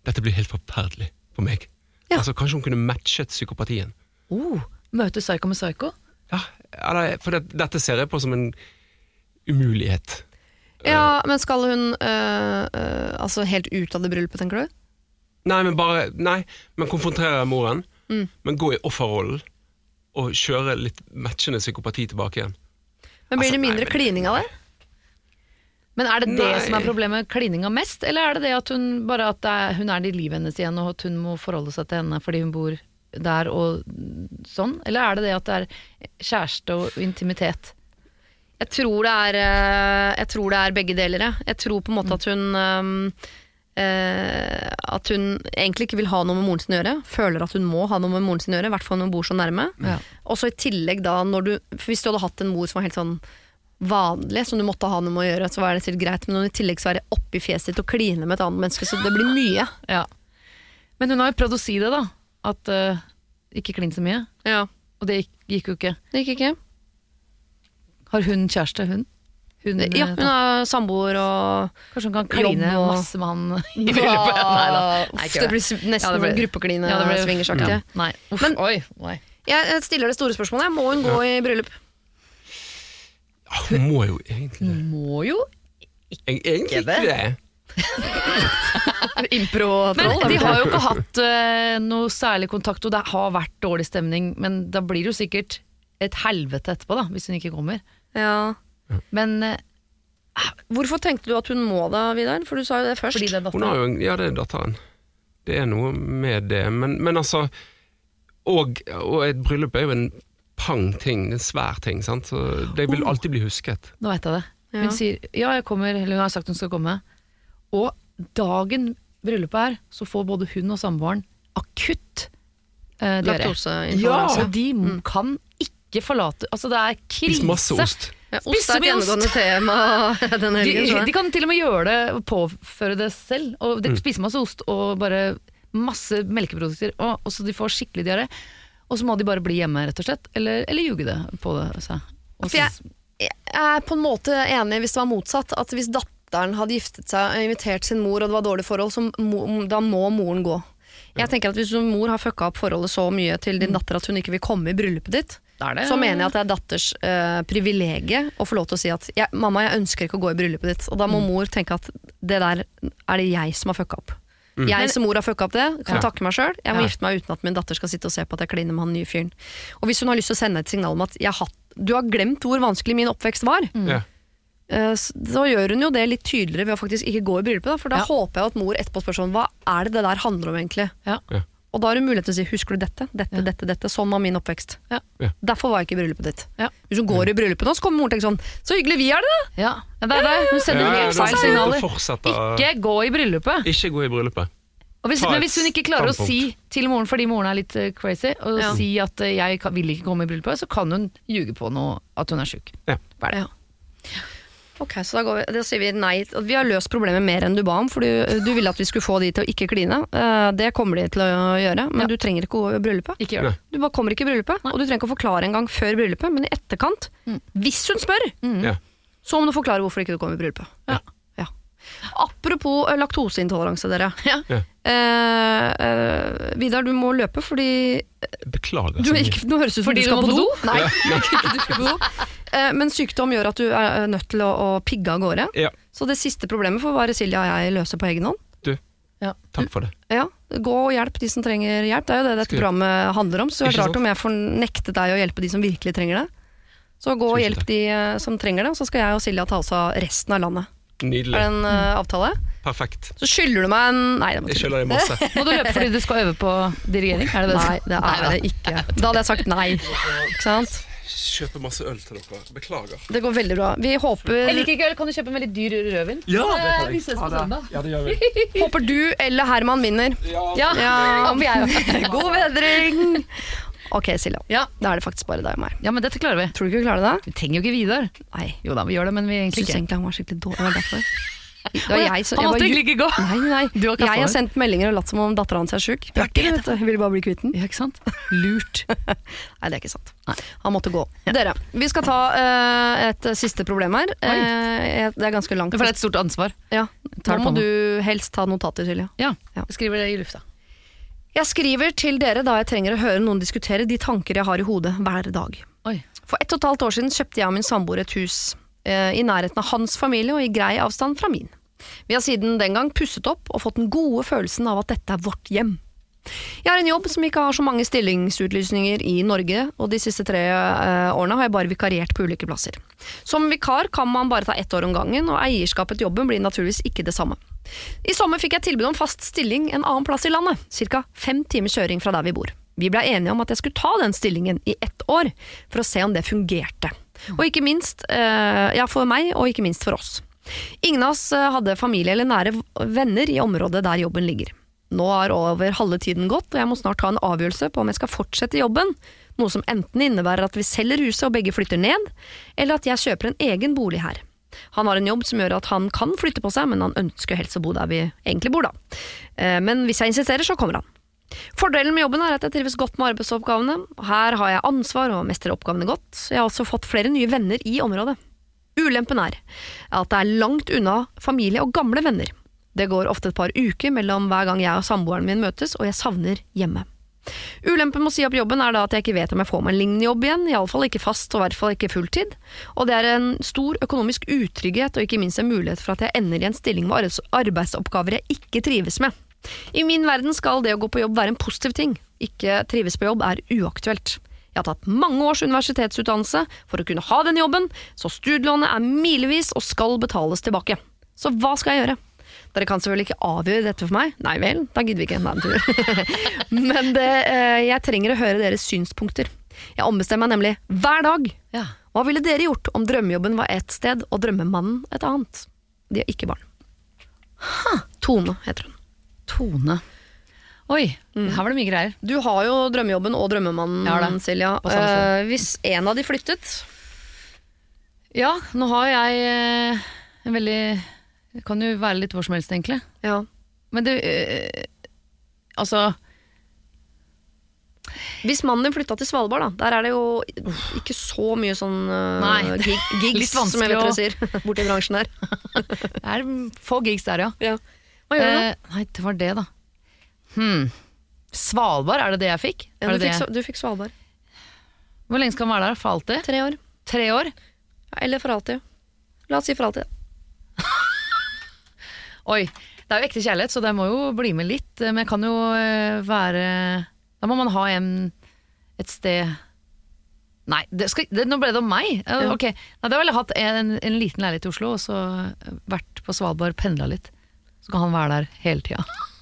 dette blir helt forferdelig for meg. Ja. Altså, Kanskje hun kunne matchet psykopatien. oh, Møte psyko med psyko? Ja, eller, For det, dette ser jeg på som en umulighet. Ja, men skal hun øh, øh, altså helt ut av det bryllupet, tenker du? Nei, men bare Nei, men konfrontere moren, Mm. men gå i offerrollen og kjøre litt matchende psykopati tilbake igjen. Men blir Altså, det mindre nei, men- klining av det? Men er det det Nei. som er problemet, klininga mest, eller er det det at hun bare at det er, hun er i livet hennes igjen, og at hun må forholde seg til henne fordi hun bor der og sånn? Eller er det det at det er kjæreste og intimitet? Jeg tror det er, øh, jeg tror det er begge deler. jeg. Jeg tror på en måte at hun um, Uh, At hun egentlig ikke vil ha noe med moren sin å gjøre. Føler at hun må ha noe med moren sin å gjøre, i hvert fall når hun bor så nærme. Ja. Og så i tillegg da, du, hvis du hadde hatt en mor som var helt sånn vanlig, som du måtte ha noe med å gjøre, så var det sikkert greit, men når hun i tillegg er det oppi fjeset ditt og kline med et annet menneske, så det blir mye. Ja. Men hun har jo prøvd å si det, da. At uh, ikke klin så mye. Ja, Og det gikk, gikk jo ikke. det gikk ikke. Har hun kjæreste, hun? Hun, Ja, eh, hun har er samboer og Kanskje hun kan kline og- masse med han i bryllupet? Nei da. Nei, det blir nesten Ja, det blir- gruppekline Ja, det blir- swingersaktig. Ja. Nei. Uff, Men- oi, nei. Jeg stiller det store spørsmålet. Må hun gå i bryllup? Hun må jo egentlig det. Må jo Jeg, egentlig ikke det. Impro-troll? Men de har jo ikke hatt uh, noe særlig kontakt, og det har vært dårlig stemning. Men da blir det jo sikkert et helvete etterpå, da, hvis hun ikke kommer. Ja. Men uh, Hvorfor tenkte du at hun må da, Vidar? For du sa jo det først. fordi det er Hun har datteren. jo en, ja, det er datteren. Det er noe med det. Men, men altså og, og et bryllup er jo en pang ting, en svær ting. Sant? Så det vil alltid bli husket. Nå vet jeg det. Ja. Hun sier ja, jeg kommer, eller hun har sagt hun skal komme. Og dagen bryllupet er, så får både hun og samboeren akutt eh, diaré. Ja, Og de kan ikke forlate Altså, det er Spis masse krise. ost. Ja, ost er et gjennomgående tema denne De, helgen. De, de kan til og med gjøre det påføre det selv. Og de Mm. Spise masse ost og bare masse melkeprodukter, og, og så de får skikkelig diaré. Og så må de bare bli hjemme, rett og slett. Eller, eller ljuge det på det seg. For jeg- Jeg er på en måte enig hvis det var motsatt. At hvis datteren hadde giftet seg og invitert sin mor, og det var dårlig forhold, så må, da må moren gå. Jeg tenker at Hvis din mor har fucka opp forholdet så mye til din datter at hun ikke vil komme i bryllupet ditt, Da er det- så mener jeg at det er datters uh, privilegie å få lov til å si at jeg, 'mamma, jeg ønsker ikke å gå i bryllupet ditt'. Og da må mor tenke at det der er det jeg som har fucka opp. Jeg som mor har fucka opp det, kan Ja. takke meg sjøl. Jeg må Ja. gifte meg uten at min datter skal sitte og se på at jeg kliner med han nye fyren. Og hvis hun har lyst til å sende et signal om at jeg har du har glemt hvor vanskelig min oppvekst var, Ja. eh, så gjør hun jo det litt tydeligere ved å faktisk ikke gå i bryllupet. For da Ja. håper jeg at mor etterpå spør sånn, hva er det det der handler om egentlig? Ja. Og da har du mulighet til å si 'husker du dette, dette, Ja. dette, dette'. Sånn var min oppvekst. Ja. Ja. Derfor var jeg ikke i bryllupet ditt. Ja. Hvis hun går i bryllupet nå, så kommer moren til sånn 'så hyggelig vi er det', da'. Ja, ja, det er det. Hun sender jo ja, helt feil signaler. Ikke gå i bryllupet. Ikke gå i bryllupet. Og hvis, men hvis hun ikke klarer å si til moren, fordi moren er litt eh, crazy, og Ja. si at eh, jeg vil ikke komme i bryllupet, så kan hun ljuge på noe at hun er sjuk. Ja. Ferdig. Ja. Ok, så da, går vi, da sier vi nei. Vi har løst problemet mer enn du ba om, for du, du ville at vi skulle få de til å ikke kline. Eh, det kommer de til å gjøre, men Ja. du trenger ikke gå i bryllupet. Ikke gjør det. Du bare kommer ikke i bryllupet, og du trenger ikke å forklare engang før bryllupet, men i etterkant, Mm. hvis hun spør, Ja. så må du forklare hvorfor ikke du kommer i bryllupet. Ja. Apropos eh, laktoseintoleranse, dere. Ja. Ja. Eh, eh, Vidar, du må løpe fordi Beklager. du så mye. ikke, Nå høres det ut som Fordi du skal du på do. Nei, du skal på do. Eh, Men sykdom gjør at du er nødt til å, å pigge av gårde. Ja, Så det siste problemet får bare Silja og jeg løse på egen hånd. takk for det. Ja, Gå og hjelp de som trenger hjelp. Det er jo det dette Skal- programmet handler om. Så det Ikke er rart sant? om jeg får nektet deg å hjelpe de som virkelig trenger det. Så gå og Tusen hjelp takk. de eh, som trenger det, og så skal jeg og Silja ta oss av resten av landet. Er det Nydelig. en uh, avtale? Perfekt. Så skylder du meg en Nei, det må Jeg skylder deg masse. Må du løpe fordi du skal øve på dirigering? Er det det? Nei, det er det ikke. Da hadde jeg sagt nei. Ikke sant? Kjøper masse øl til dere. Beklager. Det går veldig bra. Vi håper, Jeg liker ikke øl. Kan du kjøpe en veldig dyr rødvin? Ja, Eh, Vi ses på søndag. Ja, det gjør vi. håper du eller Herman vinner. Ja. Ja, Ja. God bedring! Ok, Silja. Ja. Da er det faktisk bare deg og meg. ja, men dette klarer vi. Tror du ikke vi klarer det? da? Vi trenger jo ikke Vidar. Nei. Jo da, vi gjør det, men vi Jeg egentlig syns ikke. egentlig han var skikkelig dårlig. Det var derfor. Det var jeg som Han jeg måtte var egentlig ikke gå. Nei, nei. Du har kastet Jeg har sendt meldinger og latt som om dattera hans er sjuk. Det er ikke det, vet du. Jeg ville bare bli kvitt den. Ja, ikke sant? Lurt. Nei, det er ikke sant. Nei. Han måtte gå. Dere, vi skal ta eh, et siste problem her. Eh, det er ganske langt. Det er et stort ansvar. Ja. Tar Nå det må du helst ta notater, Silja. Ja, Ja. jeg skriver det i lufta. Jeg skriver til dere da jeg trenger å høre noen diskutere de tanker jeg har i hodet hver dag. Oi. For ett og et halvt år siden kjøpte jeg og min samboer et hus eh, i nærheten av hans familie og i grei avstand fra min. Vi har siden den gang pusset opp og fått den gode følelsen av at dette er vårt hjem. Jeg har en jobb som ikke har så mange stillingsutlysninger i Norge, og de siste tre eh, årene har jeg bare vikariert på ulike plasser. Som vikar kan man bare ta ett år om gangen, og eierskapet til jobben blir naturligvis ikke det samme. I sommer fikk jeg tilbud om fast stilling en annen plass i landet, ca. fem timers kjøring fra der vi bor. Vi blei enige om at jeg skulle ta den stillingen i ett år, for å se om det fungerte. Og ikke minst, eh, ja for meg, og ikke minst for oss. Ingen av oss eh, hadde familie eller nære venner i området der jobben ligger. Nå har over halve tiden gått, og jeg må snart ta en avgjørelse på om jeg skal fortsette jobben, noe som enten innebærer at vi selger huset og begge flytter ned, eller at jeg kjøper en egen bolig her. Han har en jobb som gjør at han kan flytte på seg, men han ønsker helst å bo der vi egentlig bor, da. Eh, Men hvis jeg insisterer, så kommer han. Fordelen med jobben er at jeg trives godt med arbeidsoppgavene. Her har jeg ansvar og mestrer oppgavene godt. Jeg har også fått flere nye venner i området. Ulempen er at det er langt unna familie og gamle venner. Det går ofte et par uker mellom hver gang jeg og samboeren min møtes, og jeg savner hjemme. Ulempen med å si opp jobben er da at jeg ikke vet om jeg får meg en lignende jobb igjen, iallfall ikke fast og i hvert fall ikke fulltid, og det er en stor økonomisk utrygghet og ikke minst en mulighet for at jeg ender i en stilling med arbeidsoppgaver jeg ikke trives med. I min verden skal det å gå på jobb være en positiv ting, ikke trives på jobb er uaktuelt. Jeg har tatt mange års universitetsutdannelse for å kunne ha den jobben, så studielånet er milevis og skal betales tilbake. Så hva skal jeg gjøre? Dere kan selvfølgelig ikke avgjøre dette for meg. Nei vel, da gidder vi ikke. Nei, tur. Men det, eh, jeg trenger å høre deres synspunkter. Jeg ombestemmer meg nemlig hver dag. Ja. Hva ville dere gjort om drømmejobben var ett sted og drømmemannen et annet? De har ikke barn. Tone heter hun. Tone. Oi, her var det mye greier. Du har jo drømmejobben og drømmemannen, ja, det. Silja. Eh, hvis en av de flyttet Ja, nå har jeg eh, en veldig Det kan jo være litt hvor som helst, egentlig. ja. Men det øh, Altså Hvis mannen din flytta til Svalbard, da, der er det jo ikke så mye sånn Nei, gig, gigs, som jeg vet dere sier, borti bransjen her. Det er få gigs der, ja. Hva gjør du da? Eh, nei, det var det, da. Hmm. Svalbard, er det det jeg fikk? Ja, du, det fikk, det? du fikk Svalbard. Hvor lenge skal man være der? For alltid? Tre år. Tre år? Ja, eller for alltid. La oss si for alltid. Oi, det er jo ekte kjærlighet, så det må jo bli med litt. Men jeg kan jo eh, være Da må man ha en et sted Nei, det skal, det, nå ble det om meg. Ja. Ok, Nei, Da ville jeg hatt en, en liten leilighet i Oslo, og så eh, vært på Svalbard, pendla litt. Så kan han være der hele tida.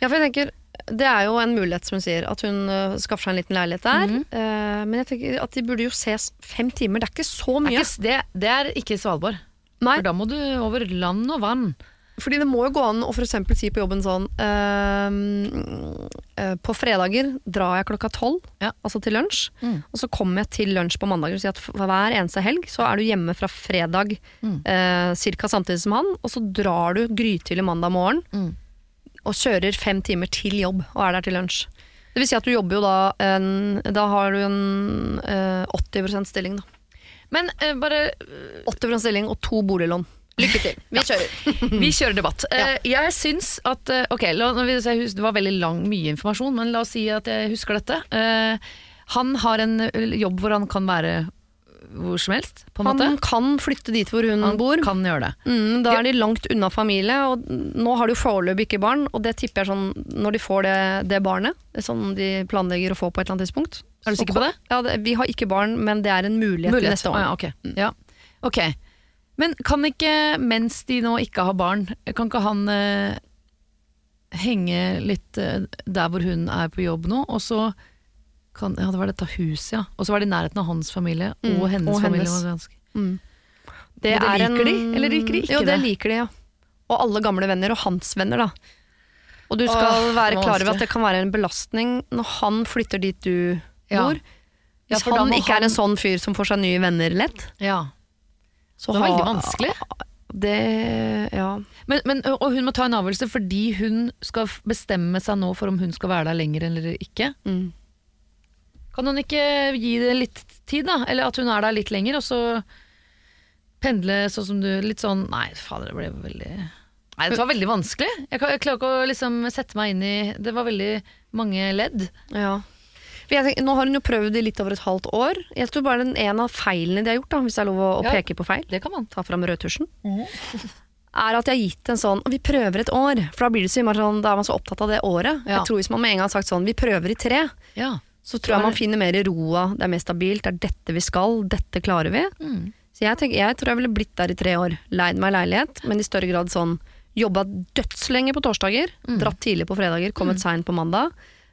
Ja, for jeg tenker det er jo en mulighet, som hun sier, at hun uh, skaffer seg en liten leilighet der. Eh, men jeg tenker at de burde jo ses fem timer. Det er ikke så Det, er mye. ikke- det, det er ikke Svalbard. Nei, For da må du over land og vann. Fordi det må jo gå an å eksempel si på jobben sånn ehm, eh, På fredager drar jeg klokka tolv, Ja. altså til lunsj. Mm. Og så kommer jeg til lunsj på mandager og sier at hver eneste helg så er du hjemme fra fredag Mm. eh, cirka samtidig som han, og så drar du grytidlig mandag morgen Mm. og kjører fem timer til jobb og er der til lunsj. Det vil si at du jobber jo da en, Da har du en eh, 80% stilling, da. Men eh, bare 80% stilling og to boliglån. Lykke til. Vi kjører. Vi kjører debatt. Ja. jeg syns at eh, Ok, det var veldig lang, mye informasjon, men la oss si at jeg husker dette. Eh, han har en eh, jobb hvor han kan være hvor som helst, på en Han måte. kan flytte dit hvor hun Han bor. kan gjøre det. Mm, da er de langt unna familie, og nå har de jo foreløpig ikke barn. Og det tipper jeg sånn når de får det, det barnet, er sånn de planlegger å få på et eller annet tidspunkt. Er du sikker på det? Ja, det, Vi har ikke barn, men det er en mulighet, mulighet. neste år. Ah, ja, ok. Ja. ok. Men kan ikke, mens de nå ikke har barn, kan ikke han eh, henge litt eh, der hvor hun er på jobb nå, og så kan, Ja, det var dette huset, ja. Og så var det i nærheten av hans familie Mm, og hennes og familie. hennes. Mm. det liker de, eller liker de ikke jo, det? det? liker de, ja. Og alle gamle venner, og hans venner, da. Og du skal Åh, være klar over at det kan være en belastning når han flytter dit du Ja. bor. Ja, Hvis for han ikke han- er en sånn fyr som får seg nye venner lett, Ja. Så Det var veldig vanskelig. Det, ja. Men, men, og hun må ta en avgjørelse fordi hun skal bestemme seg nå for om hun skal være der lenger eller ikke. Mm. Kan hun ikke gi det litt tid, da? Eller at hun er der litt lenger, og så pendle sånn som du Litt sånn Nei, fader, det ble veldig Nei, det var veldig vanskelig. Jeg, jeg klarer ikke å liksom sette meg inn i Det var veldig mange ledd. Ja. Tenker, nå har hun jo prøvd i litt over et halvt år. Jeg tror bare den ene av feilene de har gjort, da, hvis det er lov å, Ja. peke på feil, Det kan man. ta fram rødtusjen, er at jeg har gitt en sånn Vi prøver et år. For da blir det så sånn, da er man så opptatt av det året. Ja. Jeg tror Hvis man med en gang har sagt sånn Vi prøver i tre, Ja. så tror jeg man finner mer roa. Det er mer stabilt. Det er dette vi skal. Dette klarer vi. Mm. Så jeg, tenker, jeg tror jeg ville blitt der i tre år. Leid meg leilighet, men i større grad sånn Jobba dødslenge på torsdager, Mm. dratt tidlig på fredager, kommet seint på mandag.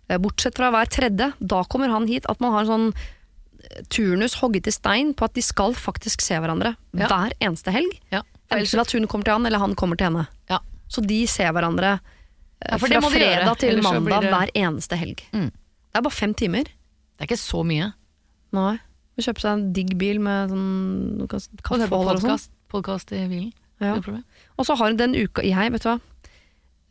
Eh, Bortsett fra hver tredje. Da kommer han hit. At man har en sånn eh, turnus hogget i stein på at de skal faktisk se hverandre Ja. hver eneste helg. ja. Enten at hun kommer til han, eller han kommer til henne. Ja. Så de ser hverandre eh, Ja, fra fredag til ellers mandag det- hver eneste helg. Mm. Det er bare fem timer. Det er ikke så mye. Nei. Å kjøper seg en digg bil med sånn noe Og sånn. podkast, i bilen. Ja. Du? Og så har hun den uka Jeg, vet du hva.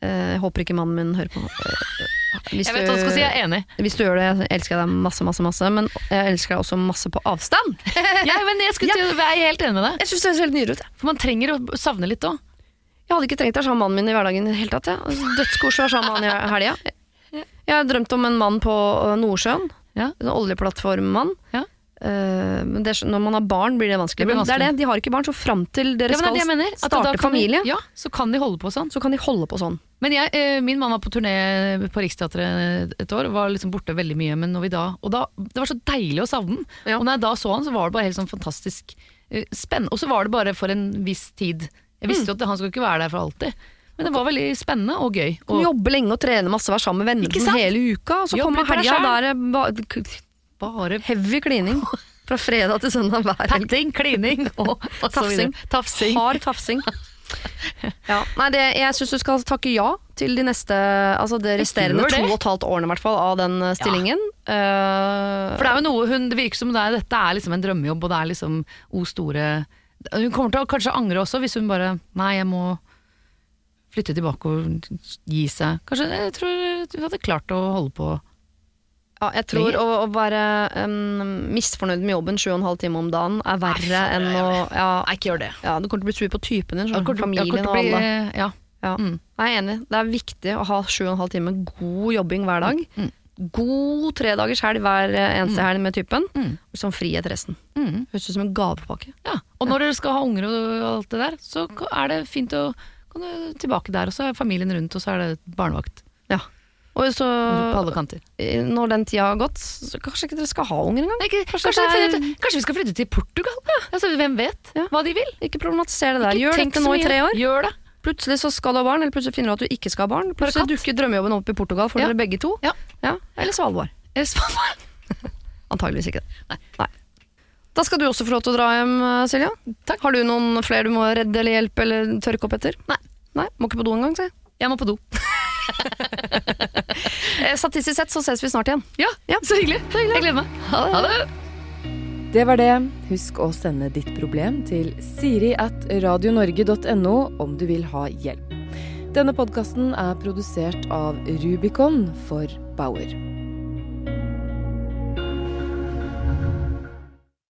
Eh, Jeg håper ikke mannen min hører på. Eh, Hvis Jeg vet hva du skal si, jeg er enig. Hvis du gjør det, jeg elsker deg masse, masse, masse, men jeg elsker deg også masse på avstand. Ja, men jeg, skulle ja. jeg er helt enig med deg. Jeg synes det er helt nydelig. For man trenger å savne litt òg. Jeg hadde ikke trengt å være sammen mannen min i hverdagen i det hele tatt. Ja. Altså, Dødskoselig å være sammen med han i helga. Jeg har drømt om en mann på Nordsjøen. Ja. En oljeplattformmann. Ja. Men det, når man har barn, blir det vanskelig. Det blir Men det er det, de har ikke barn, så fram til dere Ja, skal mener. Starte kan de- Ja, så kan de holde på sånn. så kan de holde på sånn. Men jeg, eh, min mann var på turné på Riksteatret et år, var liksom borte veldig mye. Men da, og da, det var så deilig å savne den. Ja. Og når jeg da så han, så var det bare helt sånn fantastisk eh, spennende. Og så var det bare for en viss tid. Jeg visste jo at han skulle ikke være der for alltid. Men det var veldig spennende og gøy. Og, jobbe lenge og trene masse, være sammen med venner sant? hele uka, og så kommer helga, selv. Bare heavy klining. Fra fredag til søndag hver helg. patting, klining og, og. Tafsing. Tafsing. Hard tafsing. Ja, nei, det, jeg syns du skal takke ja til de neste Altså det resterende det. to og et halvt årene i hvert fall, av den eh, stillingen. Eh, For det er jo noe hun, det virker som det er, dette er liksom en drømmejobb, og det er liksom o store Hun kommer til å kanskje angre også, hvis hun bare Nei, jeg må flytte tilbake og gi seg. Kanskje jeg tror hun hadde klart å holde på. Ja, jeg tror å, å være um, misfornøyd med jobben sju og en halv time om dagen er verre enn å ja, Nei, ikke gjør det. ja, Du kommer til å bli sur på typen din, sånn, familien og alle. Ja. Ja. Mm. Jeg er enig. Det er viktig å ha sju og en halv time god jobbing hver dag. Mm. God tredagers helg hver eneste helg med typen. Mm. Og sånn frihet resten. Mm. Høres ut som en gavepakke. ja. Og når dere skal ha unger og alt det der, så er det fint å kan du tilbake der, og så er familien rundt, og så er det barnevakt Ja. Og så, på alle kanter. når den tida har gått, så kanskje ikke dere skal ha unger engang? Nei, Kanskje kanskje, er- kanskje vi skal flytte til Portugal? Altså, hvem vet Ja. hva de vil? Ikke problematisere det der. Ikke Gjør dette nå i tre år. Gjør det. Plutselig så skal du ha barn, eller plutselig finner du at du ikke skal ha barn. Plutselig dukker drømmejobben opp i Portugal for Ja. dere begge to. Ja. Eller Svalbard. Svarer. Antageligvis ikke. Nei. Da skal du også få lov til å dra hjem, eh, Silja. Takk. Har du noen flere du må redde eller hjelpe eller tørke opp etter? Nei. Nei, Må ikke på do engang, si. Jeg må på do. Eh, Statistisk sett så ses vi snart igjen. Ja, så hyggelig. Jeg gleder meg. Ha det. Det var det. Husk å sende ditt problem til siri at radionorge.no om du vil ha hjelp. Denne podkasten er produsert av Rubicon for Bauer.